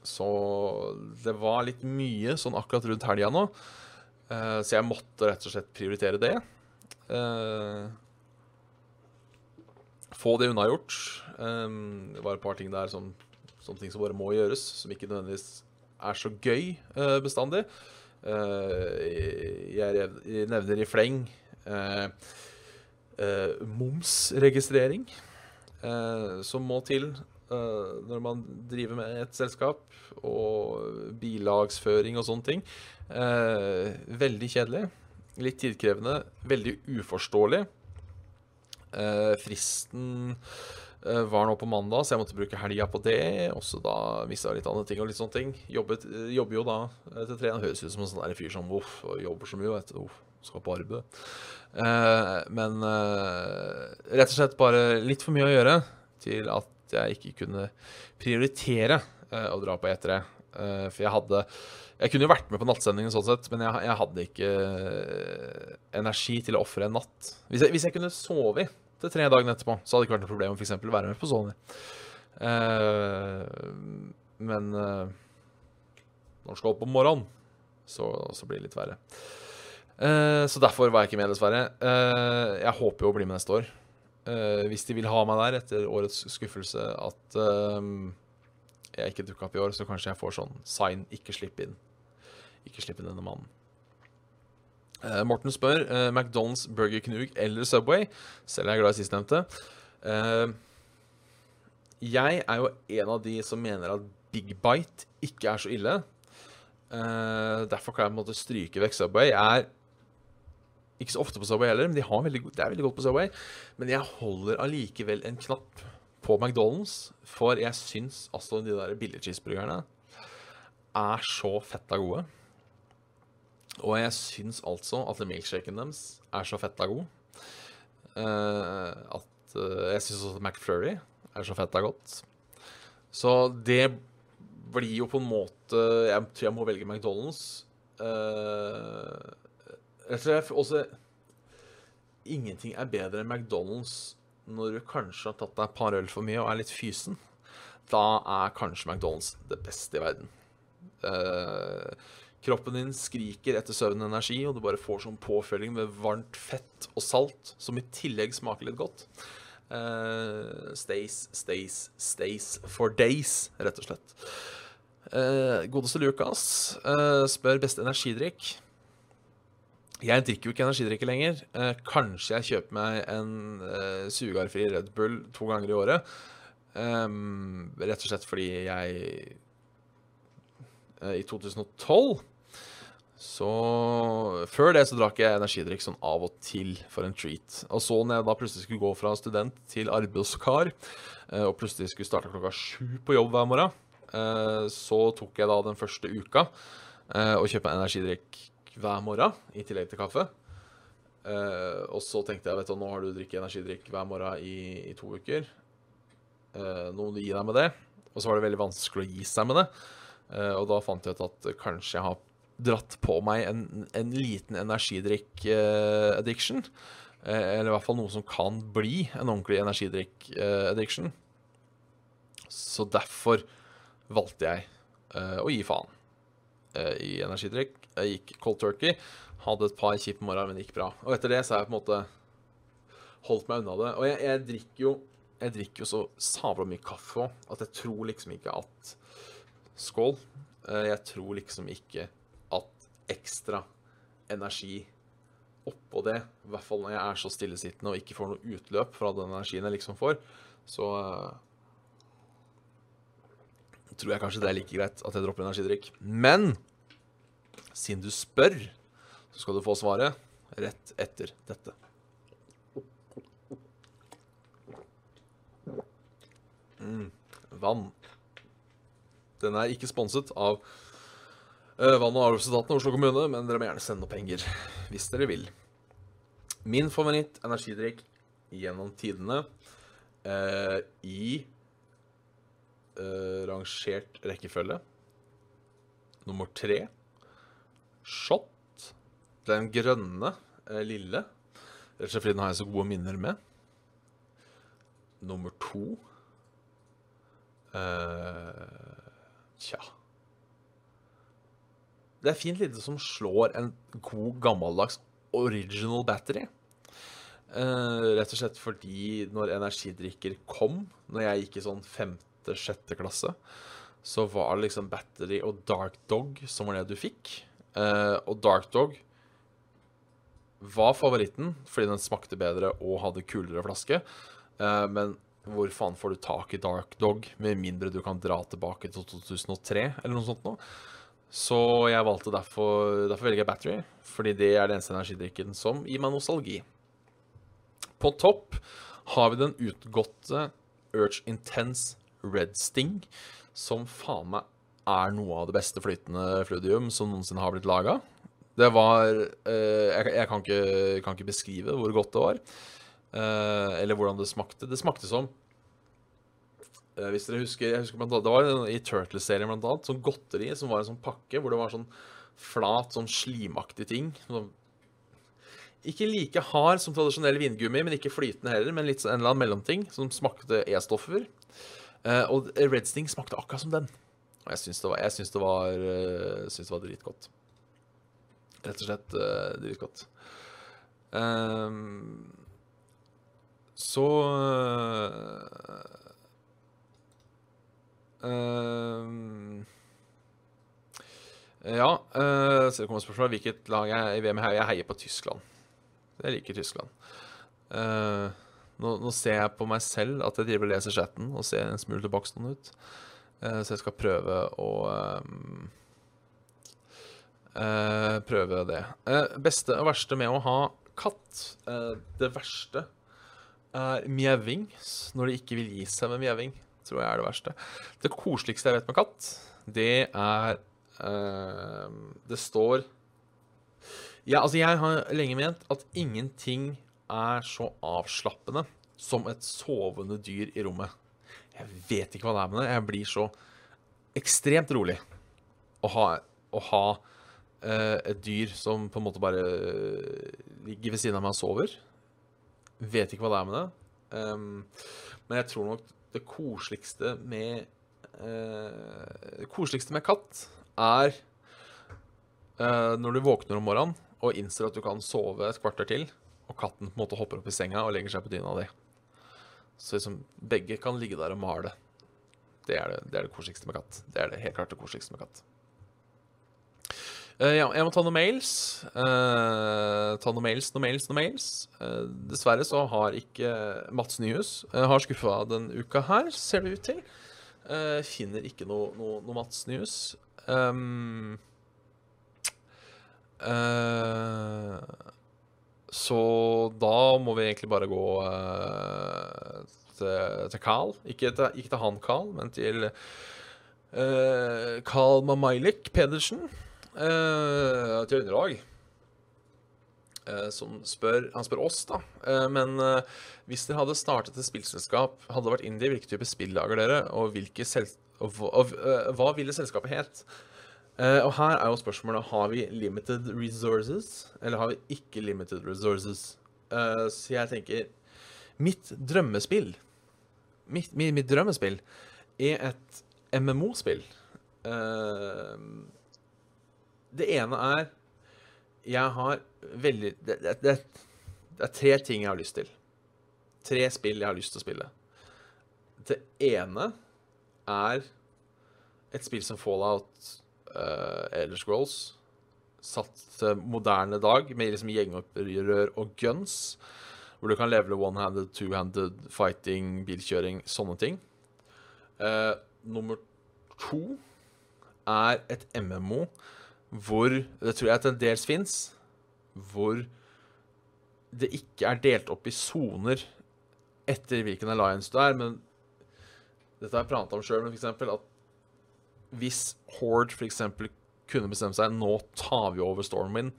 Så det var litt mye sånn akkurat rundt helga nå. så jeg måtte rett og slett prioritere det. Få det unnagjort. Det var et par ting der som, som, ting som bare må gjøres, som ikke nødvendigvis er så gøy bestandig. Jeg, nevner i fleng momsregistrering, som må til når man driver med et selskap, og bilagsføring og sånne ting. veldig kjedelig. Litt tidkrevende. Veldig uforståelig. Eh, fristen eh, var nå på mandag, så jeg måtte bruke helga på det. Også da mista jeg litt andre ting og litt sånne ting. Jobbet, eh, jobber jo da til trening. Høres ut som en sånn fyr som uff, jobber så mye, vet du. Uff, skal på arbeid. Eh, men eh, rett og slett bare litt for mye å gjøre til at jeg ikke kunne prioritere eh, å dra på E3. for jeg hadde Jeg kunne jo vært med på nattsendingen, sånn sett, men jeg, jeg hadde ikke energi til å ofre en natt. Hvis jeg, hvis jeg kunne sovet til tre dager etterpå, så hadde det ikke vært noe problem å f.eks. være med på Sony. Uh, men uh, når du skal opp om morgenen, så, så, blir det litt verre. Uh, så derfor var jeg ikke med, dessverre. jeg håper jo å bli med neste år. hvis de vil ha meg der etter årets skuffelse, at jeg ikke dukka opp i år, så kanskje jeg får sånn sign 'ikke slipp inn'. Ikke slipp inn denne mannen. Uh, Morten spør uh, McDonald's, Burger Knug eller Subway. Selv er jeg glad i sistnevnte. Uh, jeg er jo en av de som mener at Big Bite ikke er så ille. derfor kan jeg på en måte stryke vekk Subway. Jeg er ikke så ofte på Subway heller, men de veldig, det er veldig godt på Subway. Men jeg holder allikevel en knapp på McDonald's, for jeg syns altså de der billige cheeseburgerne er så fetta gode. Og jeg syns altså at milkshaken deres er så fetta god. Uh, at uh, Jeg syns også at McFlurry er så fetta godt. Så det blir jo på en måte Jeg tror jeg må velge McDonald's. Uh, også Ingenting er bedre enn McDonald's når du kanskje har tatt deg et par øl for mye og er litt fysen. Da er kanskje McDonald's det beste i verden. Eh, Kroppen din skriker etter søvn og energi, og du bare får sånn påfølging med varmt fett og salt, som i tillegg smaker litt godt. Eh, stays, stays, stays for days, rett og slett. Eh, godeste Lukas uh, spør beste energidrikk. Jeg drikker jo ikke energidrikke lenger. Uh, kanskje jeg kjøper meg en uh, sugarfri Red Bull to ganger i året. Um, rett og slett fordi jeg i 2012 så Før det så drakk jeg energidrikk sånn av og til for en treat. Og så når jeg da plutselig skulle gå fra student til arbeidskar, eh, og plutselig skulle starte klokka sju på jobb hver morgen, eh, så tok jeg da den første uka eh, og kjøpte meg energidrikk hver morgen, i tillegg til kaffe. Og så tenkte jeg vet du, nå har du drikket energidrikk hver morgen i, i to uker. Noen vil gi deg med det. Og så var det veldig vanskelig å gi seg med det. Og da fant jeg ut at kanskje jeg har dratt på meg en, en liten energidrikk-addiction. Eller i hvert fall noe som kan bli en ordentlig energidrikk-addiction. Så derfor valgte jeg å gi faen i energidrikk. Jeg gikk cold turkey. Hadde et par kjipe morgener, men det gikk bra. Og etter det så har jeg på en måte holdt meg unna det. Og jeg, jeg drikker jo jeg drikker jo så sabla mye kaffe òg at jeg tror liksom ikke at Skål. Eh, Jeg tror liksom ikke at ekstra energi oppå det, i hvert fall når jeg er så stillesittende og ikke får noe utløp fra den energien jeg liksom får, så eh, tror jeg kanskje det er like greit at jeg dropper energidrikk. Men siden du spør, så skal du få svaret rett etter dette. Mm, vann. Den er ikke sponset av eh, Vann- og avløpsetaten av Oslo kommune, men dere må gjerne sende noe penger hvis dere vil. Min favoritt energidrikk gjennom tidene eh, i eh, rangert rekkefølge. Nummer tre shot. Den grønne eh, lille. Rett og slett fordi den har jeg så gode minner med. Nummer to eh, Tja Det er fint lite som slår en god, gammeldags original battery. Eh, rett og slett fordi når energidrikker kom, når jeg gikk i sånn femte-sjette klasse, så var det liksom battery og dark dog som var det du fikk. Eh, og dark dog var favoritten fordi den smakte bedre og hadde kulere flaske. Uh, men hvor faen får du tak i dark dog med mindre du kan dra tilbake til 2003 eller noe sånt noe? Så jeg valgte derfor Derfor velger jeg battery, fordi det er den eneste energidrikken som gir meg nostalgi. På topp har vi den utgåtte Urge Intense Red Sting, som faen meg er noe av det beste flytende fludium som noensinne har blitt laga. Det var eh, Jeg, kan, ikke, kan ikke beskrive hvor godt det var. eh, eller hvordan det smakte. Det smakte som eh, Hvis dere husker, jeg husker annet, Det var i Turtle-serien blant annet, sånn godteri som var en sånn pakke hvor det var sånn flat, sånn slimaktig ting. Sånn, ikke like hard som tradisjonell vingummi, men ikke flytende heller. Men litt sånn en eller annen mellomting som smakte E-stoffer. Eh, og Red Sting smakte akkurat som den. Og jeg syns det var, jeg det var, eh, det var dritgodt. Rett og slett uh, dritgodt. Um, så uh, um, Ja, uh, så det kommer spørsmål hvilket lag jeg i VM heier. Jeg heier på Tyskland. Jeg liker Tyskland. Uh, nå, nå ser jeg på meg selv at jeg driver og leser chatten og ser en smule tilbakestående ut. Eh, så jeg skal prøve å ehm, eh, Prøve det. Eh, beste og verste med å ha katt. Eh, det verste er mjauing. Når de ikke vil gi seg med mjauing, tror jeg er det verste. Det koseligste jeg vet med katt, det er eh, Det står Ja, altså, jeg har lenge ment at ingenting er så avslappende som et sovende dyr i rommet. Jeg vet ikke hva det er med det. Jeg blir så ekstremt rolig å ha, å ha eh, et dyr som på en måte bare eh, ligger ved siden av meg og sover. Vet ikke hva det er med det. Um, men jeg tror nok det koseligste med eh, Det koseligste med katt er eh, når du våkner om morgenen og innser at du kan sove et kvarter til, og katten på en måte hopper opp i senga og legger seg på dyna di. Så liksom begge kan ligge der og male. Det er det, det det koseligste med katt. Det er det helt klart det koseligste med katt. Uh, ja, jeg må ta noen mails. Uh, ta noen mails, noen mails, noen mails. Uh, dessverre så har ikke Mats Nyhus har skuffa den uka her, ser det ut til. Finner ikke noe, noe, noe Mats Nyhus. Um, så da må vi egentlig bare gå til, til Carl. Ikke til, ikke til han Carl, men til uh, Carl Mamailik Pedersen. Uh, til Underlag. Eh, som spør Han spør oss, da. Eh, men eh, hvis dere hadde startet et spillselskap, hadde det vært indie, hvilke type spill lager dere, og, og, og eh, hva ville selskapet het? Eh, og her er jo spørsmålet har vi limited resources, eller har vi ikke limited resources. Eh, så jeg tenker Mitt drømmespill Mitt, mitt, mitt drømmespill er et MMO-spill. Uh, det ene er Jeg har veldig det, det, det, det er tre ting jeg har lyst til. Tre spill jeg har lyst til å spille. Det ene er et spill som Fallout uh, Elder Scrolls. Satt til moderne dag, med liksom gjengopprør og guns. Hvor du kan levele one-handed, two-handed, fighting, bilkjøring, sånne ting. Eh, nummer to er et MMO hvor Det tror jeg til dels fins. Hvor det ikke er delt opp i soner etter hvilken alliance du er. Men dette har jeg pratet om sjøl, men f.eks. at hvis Horde f.eks. kunne bestemme seg nå tar vi over Stormwind,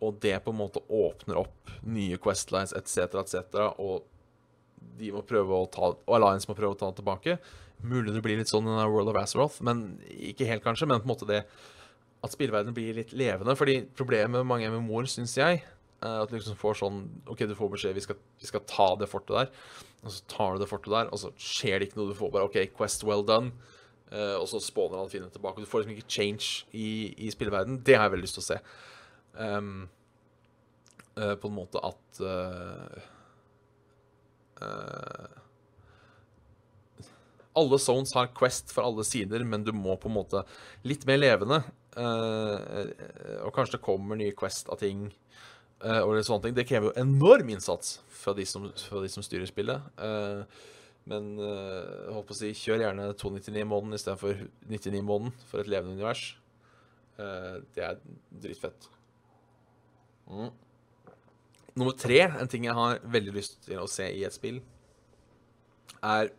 og det på en måte åpner opp nye Questlines etc., etc., og de må prøve å ta, og Alliance må prøve å ta det tilbake Mulig det blir litt sånn i World of Azeroth, men ikke helt, kanskje. Men på en måte det at spillverdenen blir litt levende. fordi problemet med mange MMO-er, syns jeg, er at du liksom får sånn OK, du får beskjed vi skal, vi skal ta det fortet der. Og så tar du det fortet der, og så skjer det ikke noe. Du får bare OK, Quest well done. Uh, og så spawner han fienden tilbake. Du får liksom ikke change i, i spillverden. Det har jeg veldig lyst til å se. Um, uh, på en måte at uh, Alle zones har Quest for alle sider, men du må på en måte litt mer levende. og kanskje det kommer nye Quest av ting Uh, og sånne ting. Det krever jo enorm innsats fra de som, fra de som styrer spillet. Uh, men uh, holdt på å si, kjør gjerne 299 i måneden istedenfor 99 i måneden for et levende univers. det er dritfett. Mm. Nummer tre, en ting jeg har veldig lyst til å se i et spill, er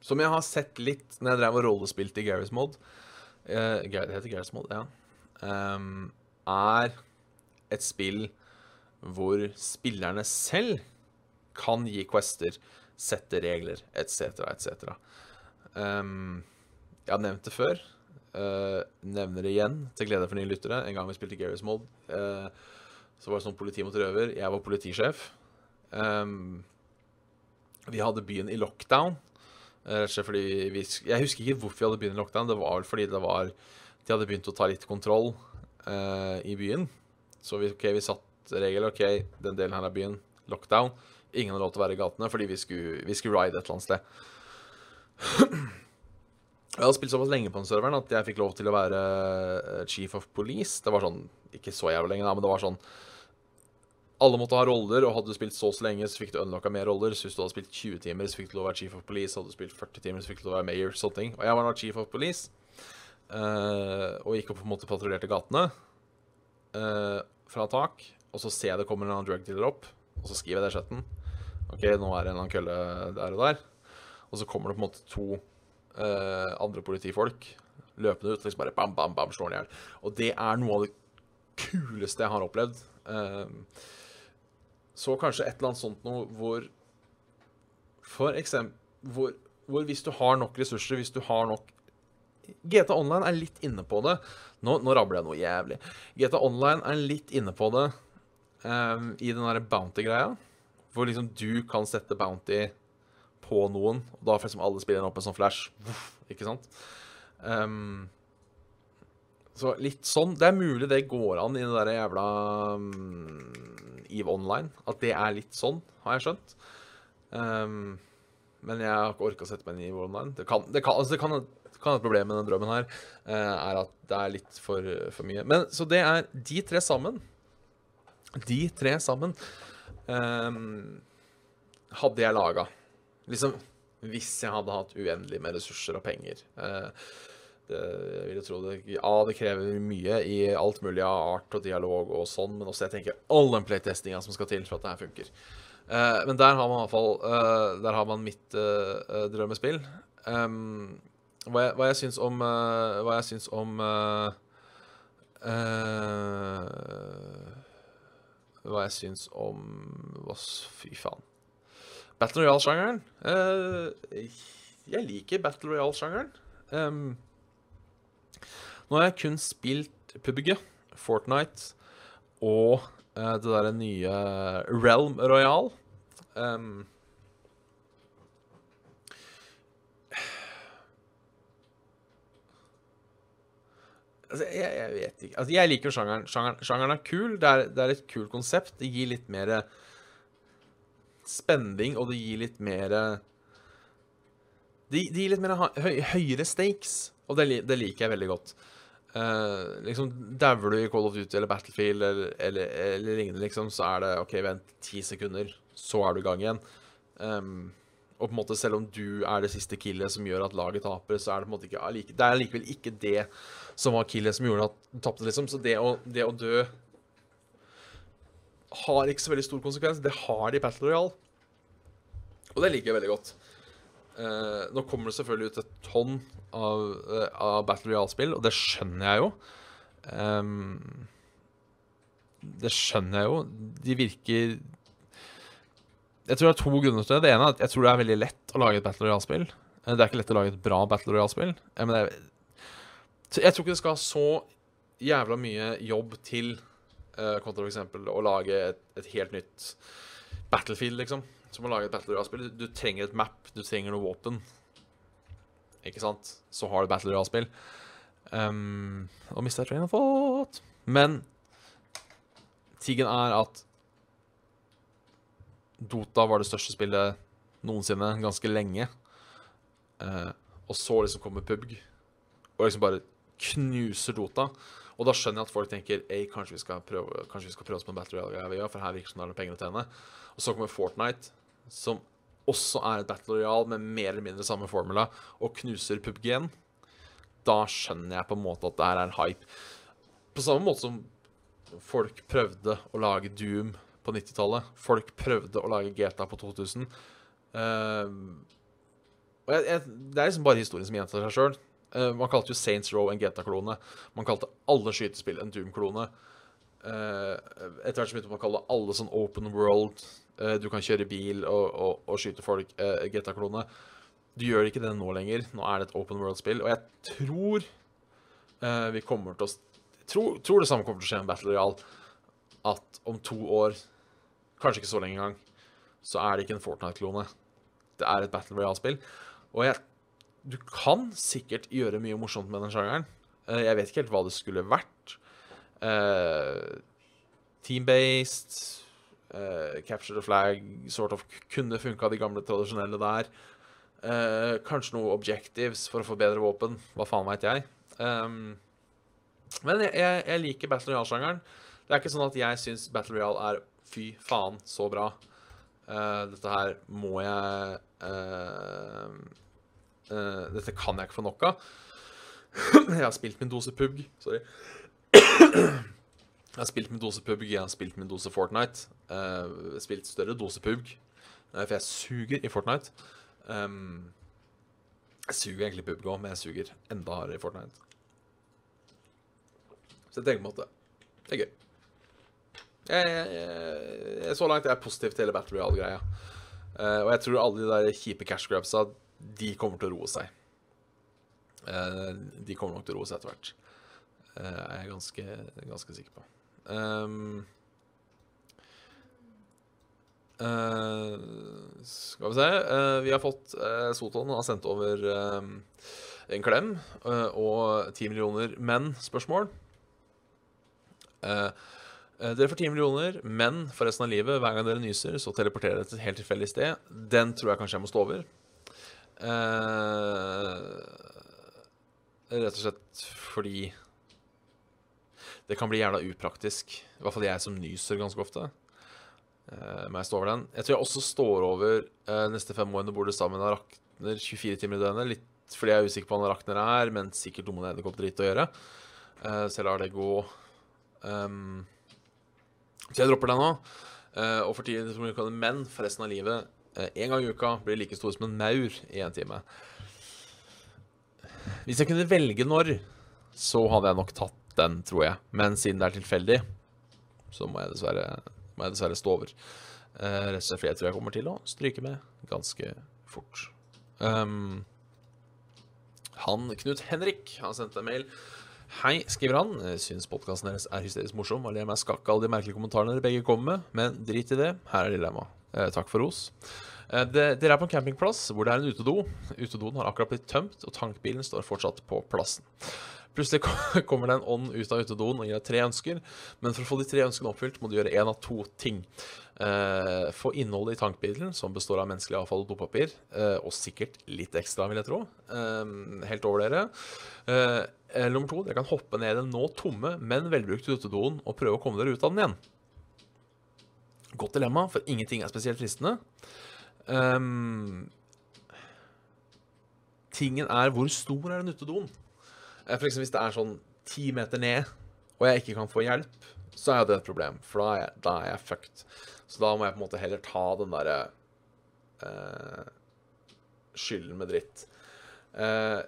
Som jeg har sett litt når jeg drev og rollespilte i Gareth Mod Det heter Gareth Mod, ja. Um, er et spill hvor spillerne selv kan gi quester, sette regler etc., etc. Um, jeg har nevnt det før. Uh, nevner det igjen til glede for nye lyttere. En gang vi spilte Gareth Mod, uh, så var det sånn politi mot røver. Jeg var politisjef. Um, vi hadde byen i lockdown. Uh, fordi vi, jeg husker ikke hvorfor vi hadde byen i lockdown. Det var vel fordi det var, de hadde begynt å ta litt kontroll uh, i byen. Så vi, okay, vi satt regel. OK, den delen her av byen, lockdown. Ingen har lov til å være i gatene fordi vi skulle, vi skulle ride et eller annet sted. Jeg hadde spilt såpass lenge på den serveren at jeg fikk lov til å være eh, chief of police. Det var sånn, Ikke så jævlig lenge, da, men det var sånn Alle måtte ha roller, og hadde du spilt så så lenge, så fikk du unlocka mer roller. Så hvis du hadde spilt 20 timer, så fikk du lov å være chief of police. Hadde du spilt 40 timer, så fikk du lov å være mayor. sånne ting. Og jeg var nå chief of police, uh, og gikk opp på en måte patruljerte gatene uh, fra tak. Og så ser jeg det kommer en annen drug dealer opp, og så skriver jeg det i chatten. OK, nå er det en eller annen kølle der og der. Og så kommer det på en måte to uh, andre politifolk løpende ut liksom bare bam, bam, bam, slår han i hjel. Og det er noe av det kuleste jeg har opplevd. Uh, så kanskje et eller annet sånt noe hvor For eksempel hvor, hvor hvis du har nok ressurser, hvis du har nok GTA Online er litt inne på det. Nå, nå rabler jeg noe jævlig. GTA Online er litt inne på det um, i den derre bounty-greia. Hvor liksom du kan sette bounty på noen, og da får liksom alle spillerne opp en sånn flash. Ikke sant? Um, så litt sånn Det er mulig det går an i det der jævla um, EVE Online. At det er litt sånn, har jeg skjønt. Um, men jeg har ikke orka å sette meg inn i EVE Online. Det kan, det kan, altså det kan, kan et problem med den drømmen her, uh, er at det er litt for, for mye. Men Så det er de tre sammen de tre sammen um, hadde jeg laga. Liksom hvis jeg hadde hatt uendelig med ressurser og penger. Uh, det, jeg vil jo tro det, ja, det krever mye i alt mulig av art og dialog og sånn, men også jeg tenker all den playtestinga som skal til for at det her funker. Uh, men der har man i hvert fall uh, Der har man mitt drømmespill. Um, hva, jeg, hva jeg syns om Hva jeg syns om uh, hva jeg syns om hva, Fy faen. Battle Royale-sjangeren. Uh, jeg liker Battle Royale-sjangeren. Um, nå har jeg kun spilt PubG, Fortnite og eh, det derre nye Realm Royale. Um, Altså, jeg, jeg vet ikke. Altså, jeg liker sjangeren. Sjangeren, sjangeren er kul. Det er, det er et kult konsept. Det gir litt mer spenning, og det gir litt mer Det, det gir litt mer høy, høyere stakes, og det, det, liker jeg veldig godt. Uh, liksom Dauer du i Call of Duty eller Battlefield eller, eller, eller, lignende, liksom, så er det OK, vent ti sekunder, så er du i gang igjen. Um, og på en måte selv om du er det siste killet som gjør at laget taper, så er det på en måte ikke Det er likevel ikke det som var killet som gjorde at du tapte, liksom. Så det å, det å dø har ikke så veldig stor konsekvens. Det har de i Battle Royale. Og det liker jeg veldig godt. Uh, nå kommer det selvfølgelig ut et tonn av, uh, av Battle Royale-spill, og det skjønner jeg jo. Um, det skjønner jeg jo. De virker Jeg tror det er to grunner til det. Det ene er at jeg tror det er veldig lett å lage et Battle Royale-spill. Eh, det er ikke lett å lage et bra Battle Royale-spill. Men jeg, jeg tror ikke det skal ha så jævla mye jobb til kontra f.eks. å lage et, et, helt nytt Battlefield, liksom. Som å lage et Battle Royale-spill. Du trenger et map, du trenger noe våpen. Ikke sant? Så har du Battle Royale-spill. Um, og mista train of thought. Men tingen er at Dota var det største spillet noensinne, ganske lenge. Uh, og så liksom kommer PubG, og liksom bare knuser Dota. Og da skjønner jeg at folk tenker Ei, Kanskje vi skal prøve oss på en Battle Royale, for her virker det som det er penger å tjene. Og så kommer Fortnite, som også er et Battle royal med mer eller mindre samme formula, og knuser PubG-en, Da skjønner jeg på en måte at det her er en hype. På samme måte som folk prøvde å lage Doom på 90-tallet. Folk prøvde å lage GTA på 2000. Uh, ehm, og jeg, jeg, det er liksom bare historien som gjentar seg sjøl. Uh, man kalte jo Saints Row en GTA-klone. Man kalte alle skytespill en Doom-klone. Uh, etter hvert så begynte man å kalle alle sånn open world. Uh, du kan kjøre bil og, og, og skyte folk. GTA-klone. Du gjør ikke det nå lenger. Nå er det et open world-spill. Og jeg tror vi kommer til å tror, tror, det samme kommer til å skje med Battle Royale. At om to år, kanskje ikke så lenge engang, så er det ikke en Fortnite-klone. Det er et Battle Royale-spill. Og jeg du kan sikkert gjøre mye morsomt med den sjangeren. Jeg vet ikke helt hva det skulle vært. Team-based, uh, capture the flag sort of kunne funka, de gamle tradisjonelle der. kanskje noe objectives for å få bedre våpen. Hva faen veit jeg. Um, men jeg, jeg, jeg, liker Battle Royale-sjangeren. Det er ikke sånn at jeg syns Battle Royale er fy faen så bra. dette her må jeg Uh, dette kan jeg ikke få nok av. jeg har spilt min dose PUBG. Sorry. jeg har spilt min dose PUBG, jeg har spilt min dose Fortnite. Uh, spilt større dose pug. uh, for jeg suger i Fortnite. Um, jeg suger egentlig PUBG òg, men jeg suger enda hardere i Fortnite. Så jeg tenker på en måte Det er gøy. Jeg, jeg, jeg, så langt jeg er positiv til hele Battle Royale-greia. Uh, og jeg tror alle de der kjipe cash grabsa de kommer til å roe seg. Uh, de kommer nok til å roe seg etter hvert. Uh, er ganske, ganske sikker på. Um, skal vi se Vi har fått Soton har sendt over en klem og ti millioner menn-spørsmål. Dere får ti millioner, men for resten av livet, hver gang dere nyser, så teleporterer dere til et helt tilfeldig sted. Den tror jeg kanskje jeg må stå over. Rett og slett fordi det kan bli jævla upraktisk. I hvert fall jeg som nyser ganske ofte. Uh, må jeg står over den. Jeg tror jeg også står over uh, neste fem år når bor det sammen med Rakner 24 timer i døgnet. Litt fordi jeg er usikker på hva Rakner er, men sikkert noe med edderkoppdritt å gjøre. Uh, så jeg lar det gå. Um, så jeg dropper den nå. Og for tiden, men for resten av livet én eh, gang i uka blir like stor som en maur i en time. Hvis jeg kunne velge når, så hadde jeg nok tatt den, tror jeg. Men siden det er tilfeldig, så må jeg dessverre, må dessverre stå over. Uh, rett og slett fordi jeg tror jeg kommer til å stryke med ganske fort. Um, han, Knut Henrik, har sendt en mail. Hei, skriver han. Syns podkasten deres er hysterisk morsom og ler meg skakk alle de merkelige kommentarene dere begge kommer med, men drit i det. Her er dilemmaet. Eh, takk for ros. Eh, dere er på en campingplass hvor det er en utedo. Utedoen har akkurat blitt tømt, og tankbilen står fortsatt på plassen. Plutselig kommer det en ånd ut av utedoen og gir deg tre ønsker. Men for å få de tre ønskene oppfylt, må du gjøre én av to ting. Eh, få innholdet i tankbilen, som består av menneskelig avfall og dopapir, eh, og sikkert litt ekstra, vil jeg tro. Eh, helt over dere. Eh, nummer to, dere kan hoppe ned i den nå tomme, men velbrukte utedoen og prøve å komme dere ut av den igjen. Godt dilemma, for ingenting er spesielt fristende. Ehm, tingen er hvor stor er den utedoen? For eksempel hvis det er sånn ti meter ned, og jeg ikke kan få hjelp, så er det et problem, for da er jeg, da er jeg fucked. Så da må jeg på en måte heller ta den derre uh, skylden med dritt. Uh,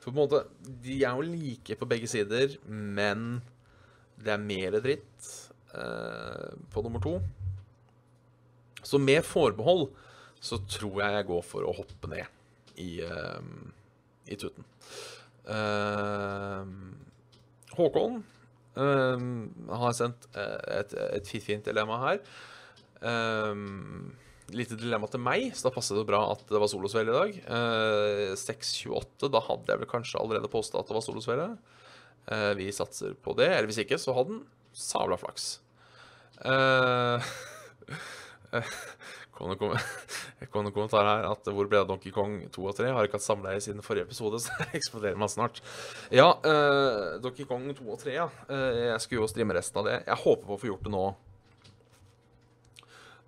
for på en måte De er jo like på begge sider, men det er mer dritt uh, på nummer to. Så med forbehold så tror jeg jeg går for å hoppe ned i, eh, i tuten. Eh, Håkon eh, har sendt eh, et, et fint, fint dilemma her. Um, lite dilemma til meg, så da passet det bra at det var solosvele i dag. Uh, 6.28, da hadde jeg vel kanskje allerede posta at det var solosvele. Uh, vi satser på det. Eller hvis ikke, så hadde den sabla flaks. Eh, kom kom, en kommentar her at hvor ble det av Donkey Kong 2 og 3? Har ikke hatt samleie siden forrige episode, så eksploderer meg snart. Ja, uh, Donkey Kong 2 og 3, ja. Uh, jeg skulle jo streame resten av det. Jeg håper på å få gjort det nå.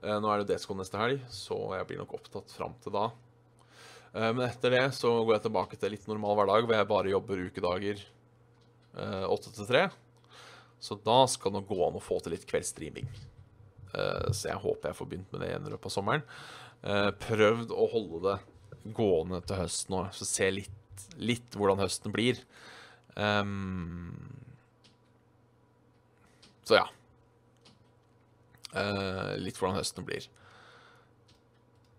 Uh, nå er det Descon neste helg, så jeg blir nok opptatt fram til da. Men etter det så går jeg tilbake til litt normal hverdag, hvor jeg bare jobber ukedager åtte 8 til 3. Så da skal det gå an å få til litt kveldsstreaming. Eh, så jeg håper jeg får begynt med det igjen i løpet av sommeren. Eh, prøvd å holde det gående til høsten nå, så se litt, litt hvordan høsten blir. Ehm, så ja. Eh, litt hvordan høsten blir.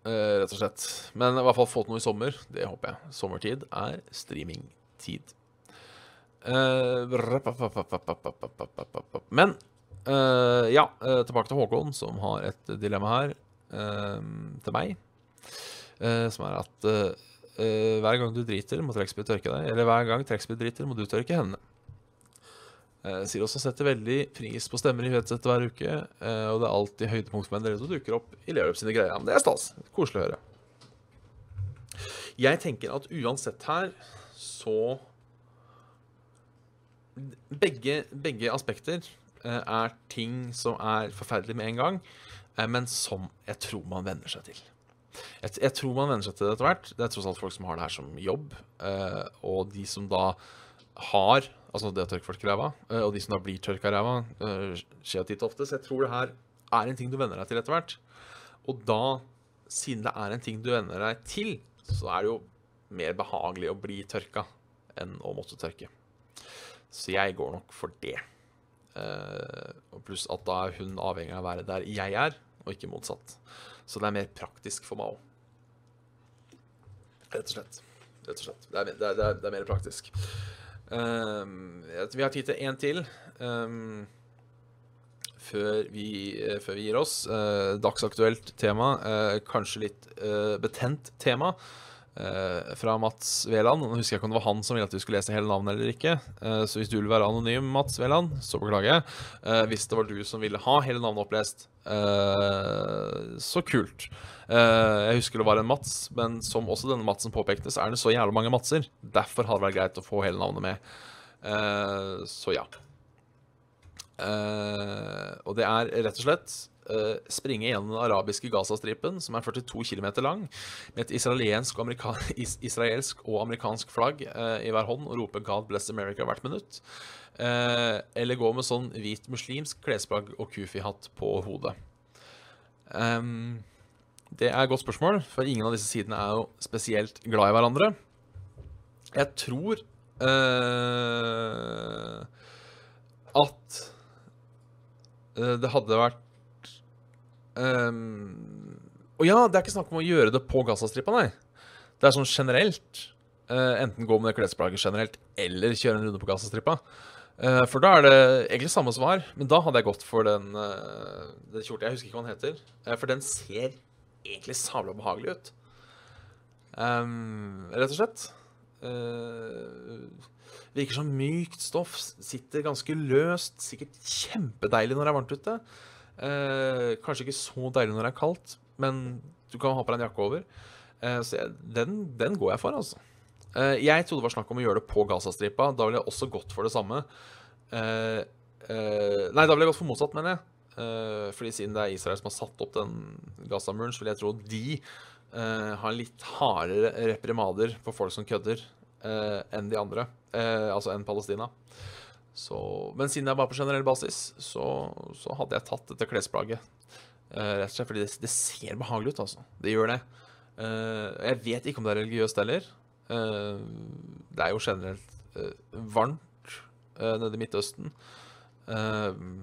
Eh, rett og slett. Men i hvert fall få til noe i sommer. Det håper jeg. Sommertid er streamingtid. Eh, Men eh, ja, eh, tilbake til Håkon, som har et dilemma her uh, til meg. Uh, som er at hver gang du driter, må trekkspytt tørke deg. Eller hver gang trekkspytt driter, må du tørke hendene. Sier også setter veldig pris på stemmer i headsetet hver uke. Og det er alltid høydepunktmenn del som dukker opp i Lerup sine greier. Men det er stas. Koselig å høre. Jeg tenker at uansett her, så begge, begge aspekter er ting som er forferdelig med en gang, eh, men som jeg tror man venner seg til. Jeg, jeg tror man venner seg til det etter hvert. Det er tross alt folk som har det her som jobb. eh, og de som da har Altså det å tørke folk i ræva, eh, og de som da blir tørka i ræva, eh, skjer titt og ofte. Så jeg tror det her er en ting du venner deg til etter hvert. Og da, siden det er en ting du venner deg til, så er det jo mer behagelig å bli tørka enn å måtte tørke. Så jeg går nok for det. Eh, og pluss at da er hun avhengig av å være der jeg er, og ikke motsatt. Så det er mer praktisk for meg òg. Rett og slett. Rett og slett. Det er, det er, det er, er mer praktisk. Ehm, vi har tid til én til. um, før, vi, eh, før vi gir oss. Uh, dagsaktuelt tema. Uh, kanskje litt uh, betent tema. Eh, fra Mats Veland. Nå husker jeg ikke om det var han som ville at vi skulle lese hele navnet eller ikke. Eh, så hvis du vil være anonym, Mats Veland, så beklager jeg. Eh, hvis det var du som ville ha hele navnet opplest, så kult. Jeg husker det var en Mats, men som også denne Matsen påpekte, så er det så jævla mange Matser. Derfor hadde det vært greit å få hele navnet med. Så ja. Og det er rett og slett springe gjennom den arabiske Gazastripen, som er 42 km lang, med et israelsk og, israelsk og amerikansk flagg eh, i hver hånd og rope 'God bless America' hvert minutt. Eh, eller gå med sånn hvit muslimsk klesplagg og kufi-hatt på hodet. Ehm, det er et godt spørsmål, for ingen av disse sidene er jo spesielt glad i hverandre. Jeg tror eh, at eh, det hadde vært ehm, Og ja, det er ikke snakk om å gjøre det på Gazastripa, nei. Det er sånn generelt. Uh, enten gå med det klesplagget generelt, eller kjøre en runde på Gazastripa. Uh, for da er det egentlig samme svar, men da hadde jeg gått for den, uh, den kjorta. Jeg husker ikke hva den heter, eh, for den ser egentlig sabla behagelig ut. Um, rett og slett. eh, virker som mykt stoff. Sitter ganske løst. Sikkert kjempedeilig når det er varmt ute. Eh, kanskje ikke så deilig når det er kaldt, men du kan ha på deg en jakke over. Eh, så jeg, den, den går jeg for, altså. Eh, jeg trodde det var snakk om å gjøre det på Gazastripa. Da ville jeg også gått for det samme. Eh, eh, nei, da ville jeg gått for motsatt, mener jeg. Eh, fordi siden det er Israel som har satt opp den Gaza-muren, så vil jeg tro de har litt hardere reprimader på folk som kødder, enn de andre. altså enn Palestina. Så, men siden det er bare på generell basis, så, så hadde jeg tatt dette klesplagget. rett og slett fordi det, det, ser behagelig ut, altså. Det gjør det. jeg vet ikke om det er religiøst heller. det er jo generelt varmt nede i Midtøsten. Uh,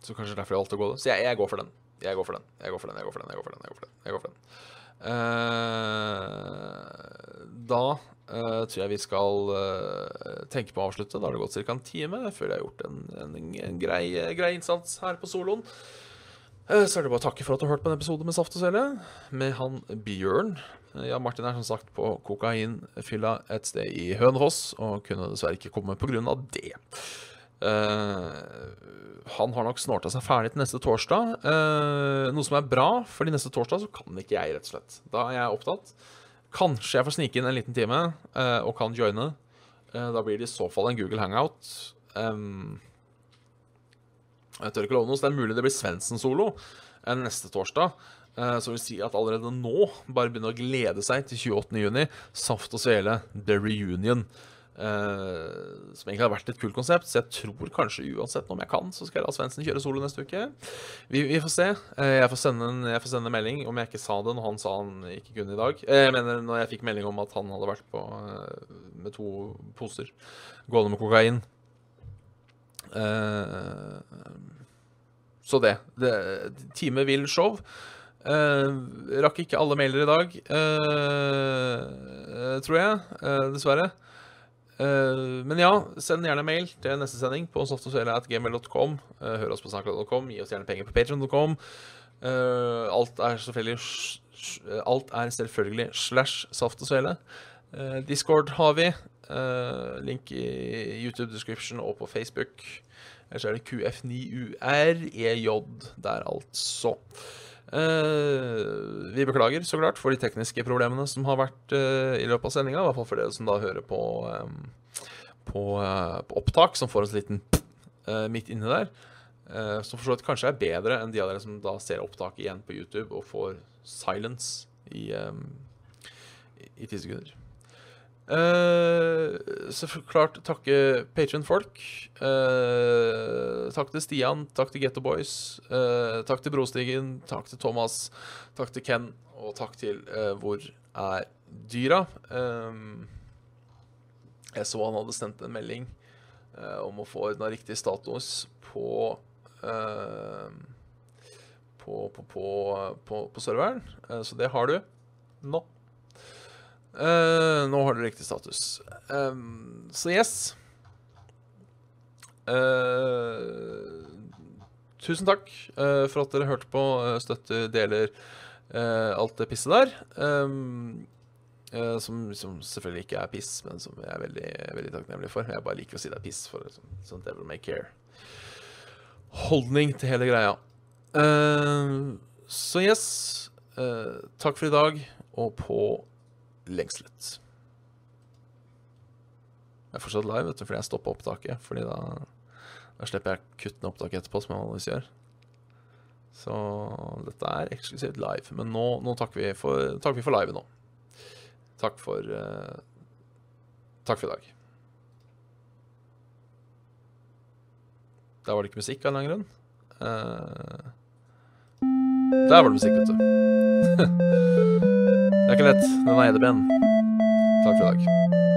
så kanskje derfor jeg valgte å gå det. Så jeg, jeg, går for den. Jeg går for den. Jeg går for den. Jeg går for den. Jeg går for den. Jeg går for den. Jeg går for den. Uh, da uh, tror jeg vi skal uh, tenke på å avslutte. Da har det gått ca. en time. Jeg føler jeg har gjort en, en, en grei, grei, innsats her på soloen. Så er det bare å takke for at du har hørt på en episode med Saft og Svele med han Bjørn. Ja, Martin er som sagt på kokainfylla et sted i Hønefoss og kunne dessverre ikke komme pga. det. Uh, han har nok snorta seg ferdig til neste torsdag. Uh, noe som er bra, fordi neste torsdag så kan ikke jeg, rett og slett. Da er jeg opptatt. Kanskje jeg får snike inn en liten time uh, og kan joine. da blir det i så fall en Google Hangout. Jeg tør ikke love noe, så det er mulig det blir Svendsen-solo neste torsdag. Så vil si at allerede nå bare begynner å glede seg til 28.6. Saft og Svele, The Reunion. Uh, som egentlig har vært et kult konsept. Så jeg tror kanskje uansett om jeg kan, så skal jeg la Svendsen kjøre solo neste uke. Vi, vi får se. Uh, jeg, får en, jeg får sende en melding om jeg ikke sa det når han sa han ikke kunne i dag. Uh, jeg mener når jeg fikk melding om at han hadde vært på med to poser gående med kokain. så det. det time vil show. rakk ikke alle mailer i dag, tror jeg. dessverre. Uh, men ja, send gjerne mail til neste sending på softogsvele.gmail.com. Uh, eh, hør oss på snakklad.com. Gi oss gjerne penger på patron.com. Eh, alt er selvfølgelig Alt er selvfølgelig slash saft og. Discord har vi. link i YouTube description og på Facebook. Ellers er det QF9UREJ der, altså. Uh, vi beklager så klart for de tekniske problemene som har vært uh, i løpet av sendinga. I hvert fall for dere som da hører på, um, på, uh, på, opptak, som får oss en liten midt inni der. som for så vidt kanskje er bedre enn de av dere som da ser opptaket igjen på YouTube og får silence i, um, i ti sekunder. Så klart takke Patrion-folk. Uh, takk til Stian, takk til Getto Boys, uh, takk til Brostigen, takk til Thomas, takk til Ken, og takk til Hvor er dyra? Um, jeg så han hadde sendt en melding om å få ordna riktig status på på, på, på, på serveren. så det har du nå. Uh, nå har du riktig status. Um, så yes. Uh, tusen takk uh, for at dere hørte på, støtter, deler alt det pisset der. Um, som, som, selvfølgelig ikke er piss, men som jeg er veldig, veldig takknemlig for. Jeg bare liker å si det er piss, for sånn, sånn devil may care. Holdning til hele greia. så yes. takk for i dag, og på lengslet. Jeg er fortsatt live, vet du, fordi jeg stoppa opptaket. Fordi da, da slipper jeg kutte ned opptaket etterpå, som jeg vanligvis gjør. Så dette er eksklusivt live. Men nå, nå takker, vi for, takker for live nå. Takk for uh, Takk for i dag. Der var det ikke musikk av en eller annen grunn. Uh, der var det musikk, vet du. Det er ikke lett. Den er edderben. Takk for i dag.